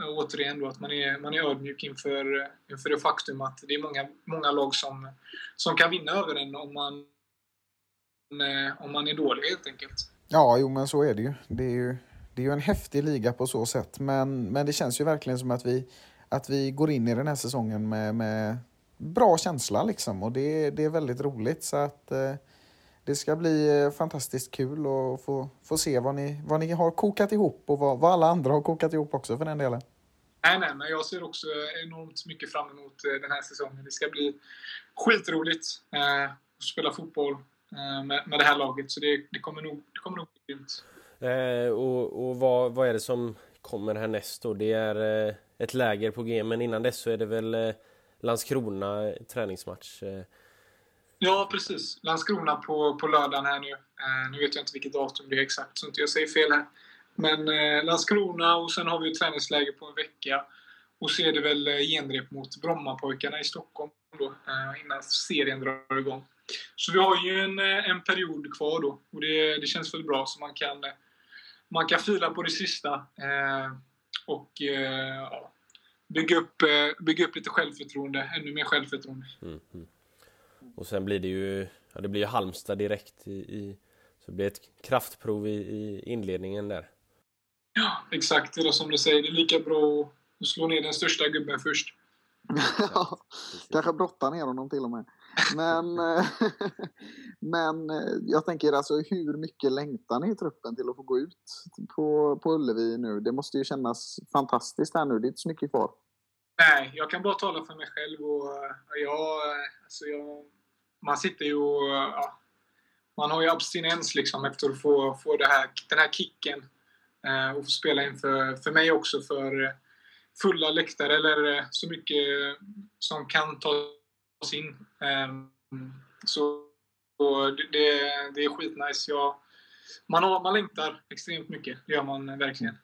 S3: Eh, återigen då att man är, man är ödmjuk inför, inför det faktum att det är många, många lag som, som kan vinna över en om man, eh, om man är dålig helt enkelt.
S1: Ja, jo men så är det ju. Det är ju, det är ju en häftig liga på så sätt. Men, men det känns ju verkligen som att vi, att vi går in i den här säsongen med, med bra känsla liksom. Och det, det är väldigt roligt. Så att eh, det ska bli eh, fantastiskt kul att få, få se vad ni, vad ni har kokat ihop och vad, vad alla andra har kokat ihop också för den delen.
S3: Nej, nej, men jag ser också enormt mycket fram emot eh, den här säsongen. Det ska bli skitroligt eh, att spela fotboll eh, med, med det här laget. Så det, det, kommer, nog, det kommer nog bli grymt.
S2: Eh, och och vad, vad är det som kommer härnäst då? Det är eh, ett läger på G, men innan dess så är det väl eh, Landskrona träningsmatch?
S3: Ja, precis. Landskrona på, på lördagen här nu. Eh, nu vet jag inte vilket datum det är exakt, så inte jag säger fel här. Men eh, Landskrona och sen har vi ett träningsläger på en vecka. Och så är det väl eh, genrep mot Brommapojkarna i Stockholm då, eh, innan serien drar igång. Så vi har ju en, eh, en period kvar då och det, det känns väl bra så man kan, eh, man kan fila på det sista. Eh, och eh, bygga, upp, bygga upp lite självförtroende, ännu mer självförtroende.
S2: Mm, mm. Och sen blir det ju, ja, det blir ju Halmstad direkt i, i så det blir ett kraftprov i, i inledningen där.
S3: Ja, exakt. Det är som du säger, det är lika bra att slå ner den största gubben först.
S1: Ja, kanske brotta ner honom till och med. Men, eh, men eh, jag tänker alltså hur mycket längtar ni i truppen till att få gå ut på, på Ullevi nu? Det måste ju kännas fantastiskt här nu. Det är inte så mycket kvar.
S3: Nej, jag kan bara tala för mig själv. Och jag, alltså jag, man sitter ju och... Ja, man har ju abstinens liksom efter att få, få det här, den här kicken. Eh, och få spela inför, för mig också, för fulla läktare eller eh, så mycket som kan tas in. Eh, så det, det är skitnice. Jag, man, har, man längtar extremt mycket, det gör man verkligen.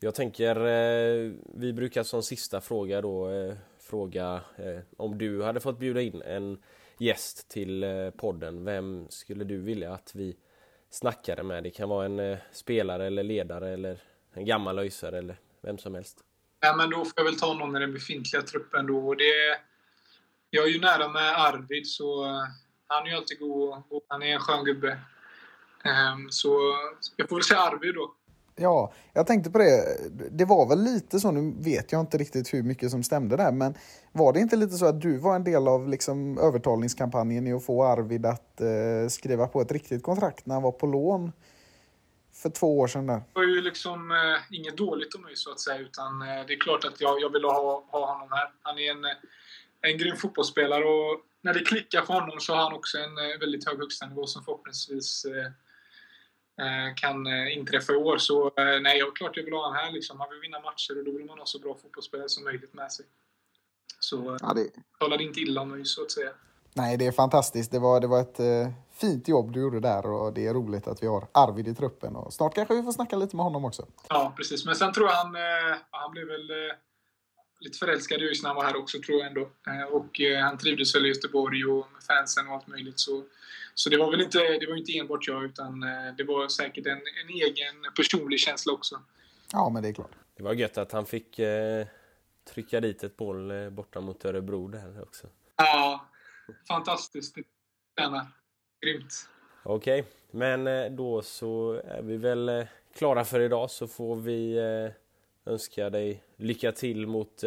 S2: Jag tänker, eh, vi brukar som sista fråga då eh, fråga eh, om du hade fått bjuda in en gäst till eh, podden, vem skulle du vilja att vi snackade med? Det kan vara en eh, spelare eller ledare eller en gammal öjsare eller vem som helst.
S3: Ja, men då får jag väl ta någon i den befintliga truppen då. det, jag är ju nära med Arvid, så eh, han är ju alltid god och han är en skön gubbe. Ehm, så jag får väl säga Arvid då.
S1: Ja, jag tänkte på det. Det var väl lite så, nu vet jag inte riktigt hur mycket som stämde där, men var det inte lite så att du var en del av liksom övertalningskampanjen i att få Arvid att eh, skriva på ett riktigt kontrakt när han var på lån för två år sedan? Där? Det
S3: var ju liksom eh, inget dåligt om mig så att säga, utan eh, det är klart att jag, jag ville ha, ha honom här. Han är en, eh, en grym fotbollsspelare och när det klickar för honom så har han också en eh, väldigt hög högstanivå som förhoppningsvis eh, kan inträffa i år. Så nej, jag, klart jag vill ha honom här. Liksom. Han vill vinna matcher och då vill man ha så bra fotbollsspelare som möjligt med sig. Så ja, det... talade inte illa om mig så att säga.
S1: Nej, det är fantastiskt. Det var, det var ett eh, fint jobb du gjorde där och det är roligt att vi har Arvid i truppen. Och snart kanske vi får snacka lite med honom också.
S3: Ja, precis. Men sen tror jag han, eh, han blev väl eh, lite förälskad i ÖIS när han var här också, tror jag ändå. Eh, och eh, han trivdes väl i Göteborg och med fansen och allt möjligt. Så, så det var väl inte, det var inte enbart jag, utan eh, det var säkert en, en egen personlig känsla också.
S1: Ja, men det är klart.
S2: Det var gött att han fick trycka dit ett mål eh, borta mot Örebro där också.
S3: Ja, fantastiskt. Tjänar. Grymt.
S2: Okej, okay. men eh, då så är vi väl eh, klara för idag så får vi önska dig lycka till mot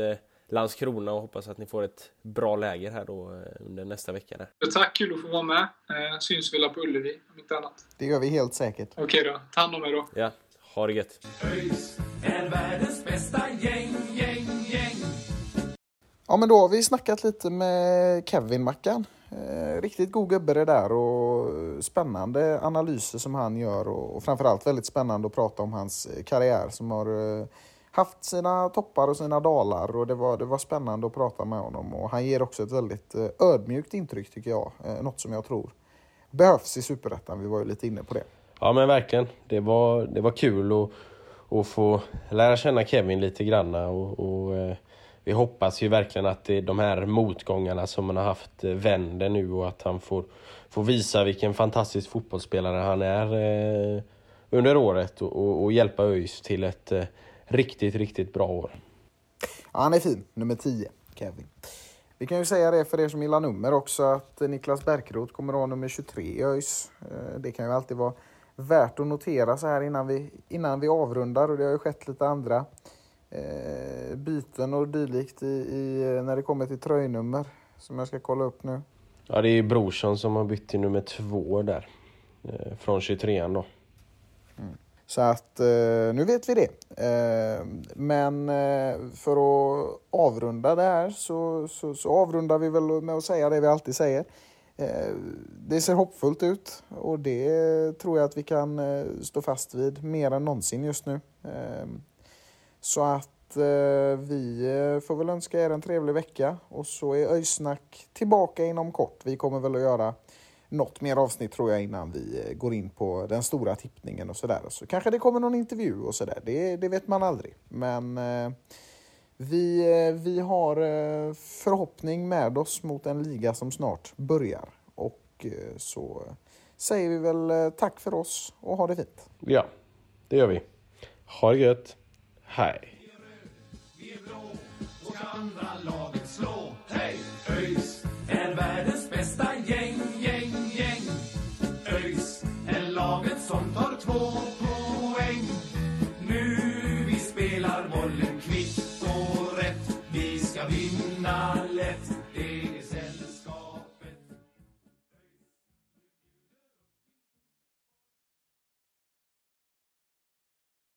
S2: Landskrona och hoppas att ni får ett bra läger här då under nästa vecka. Där.
S3: Tack, kul att få vara med. Syns väl på Ullevi om inte annat.
S1: Det gör vi helt säkert.
S3: Okej då, ta hand om er då.
S2: Ja, ha det gött.
S4: ÖIS är världens bästa gäng, gäng, gäng.
S1: Ja, men då har vi snackat lite med Kevin Mackan. Eh, riktigt god gubbe det där och spännande analyser som han gör och, framförallt väldigt spännande att prata om hans eh, karriär som har eh, haft sina toppar och sina dalar och det var, det var spännande att prata med honom och han ger också ett väldigt eh, ödmjukt intryck tycker jag. Eh, något som jag tror behövs i Superettan. Vi var ju lite inne på det.
S2: Ja men verkligen. Det var, det var kul att, att få lära känna Kevin lite granna och, och eh, vi hoppas ju verkligen att det, de här motgångarna som han har haft vänder nu och att han får, får visa vilken fantastisk fotbollsspelare han är under året och, och, och hjälpa ÖIS till ett eh, riktigt, riktigt bra år.
S1: Ja, han är fin, nummer 10, Kevin. Vi kan ju säga det för er som gillar nummer också att Niklas Bärkroth kommer att ha nummer 23 i ÖIS. Eh, det kan ju alltid vara värt att notera så här innan vi, innan vi avrundar och det har ju skett lite andra eh, byten och dylikt i, i, när det kommer till tröjnummer som jag ska kolla upp nu.
S2: Ja, det är Brorsson som har bytt till nummer två där. Eh, från 23an då.
S1: Så att eh, nu vet vi det. Eh, men eh, för att avrunda det här så, så, så, avrundar vi väl med att säga det vi alltid säger. Eh, det ser hoppfullt ut och det tror jag att vi kan eh, stå fast vid mer än någonsin just nu. Eh, så att eh, vi eh, får väl önska er en trevlig vecka och så är Öjsnack tillbaka inom kort. Vi kommer väl att göra något mer avsnitt tror jag innan vi eh, går in på den stora tippningen och sådär. Så kanske det kommer någon intervju och sådär. Det, det vet man aldrig. Men eh, vi, eh, vi har förhoppning med oss mot en liga som snart börjar. Och så säger vi väl tack för oss och ha det fint.
S2: Ja, det gör vi. Ha det gött. Hej!
S4: Är andra laget slå. Hej! ÖIS som tar två poäng. Nu vi spelar bollen kvitt och rätt. Vi ska vinna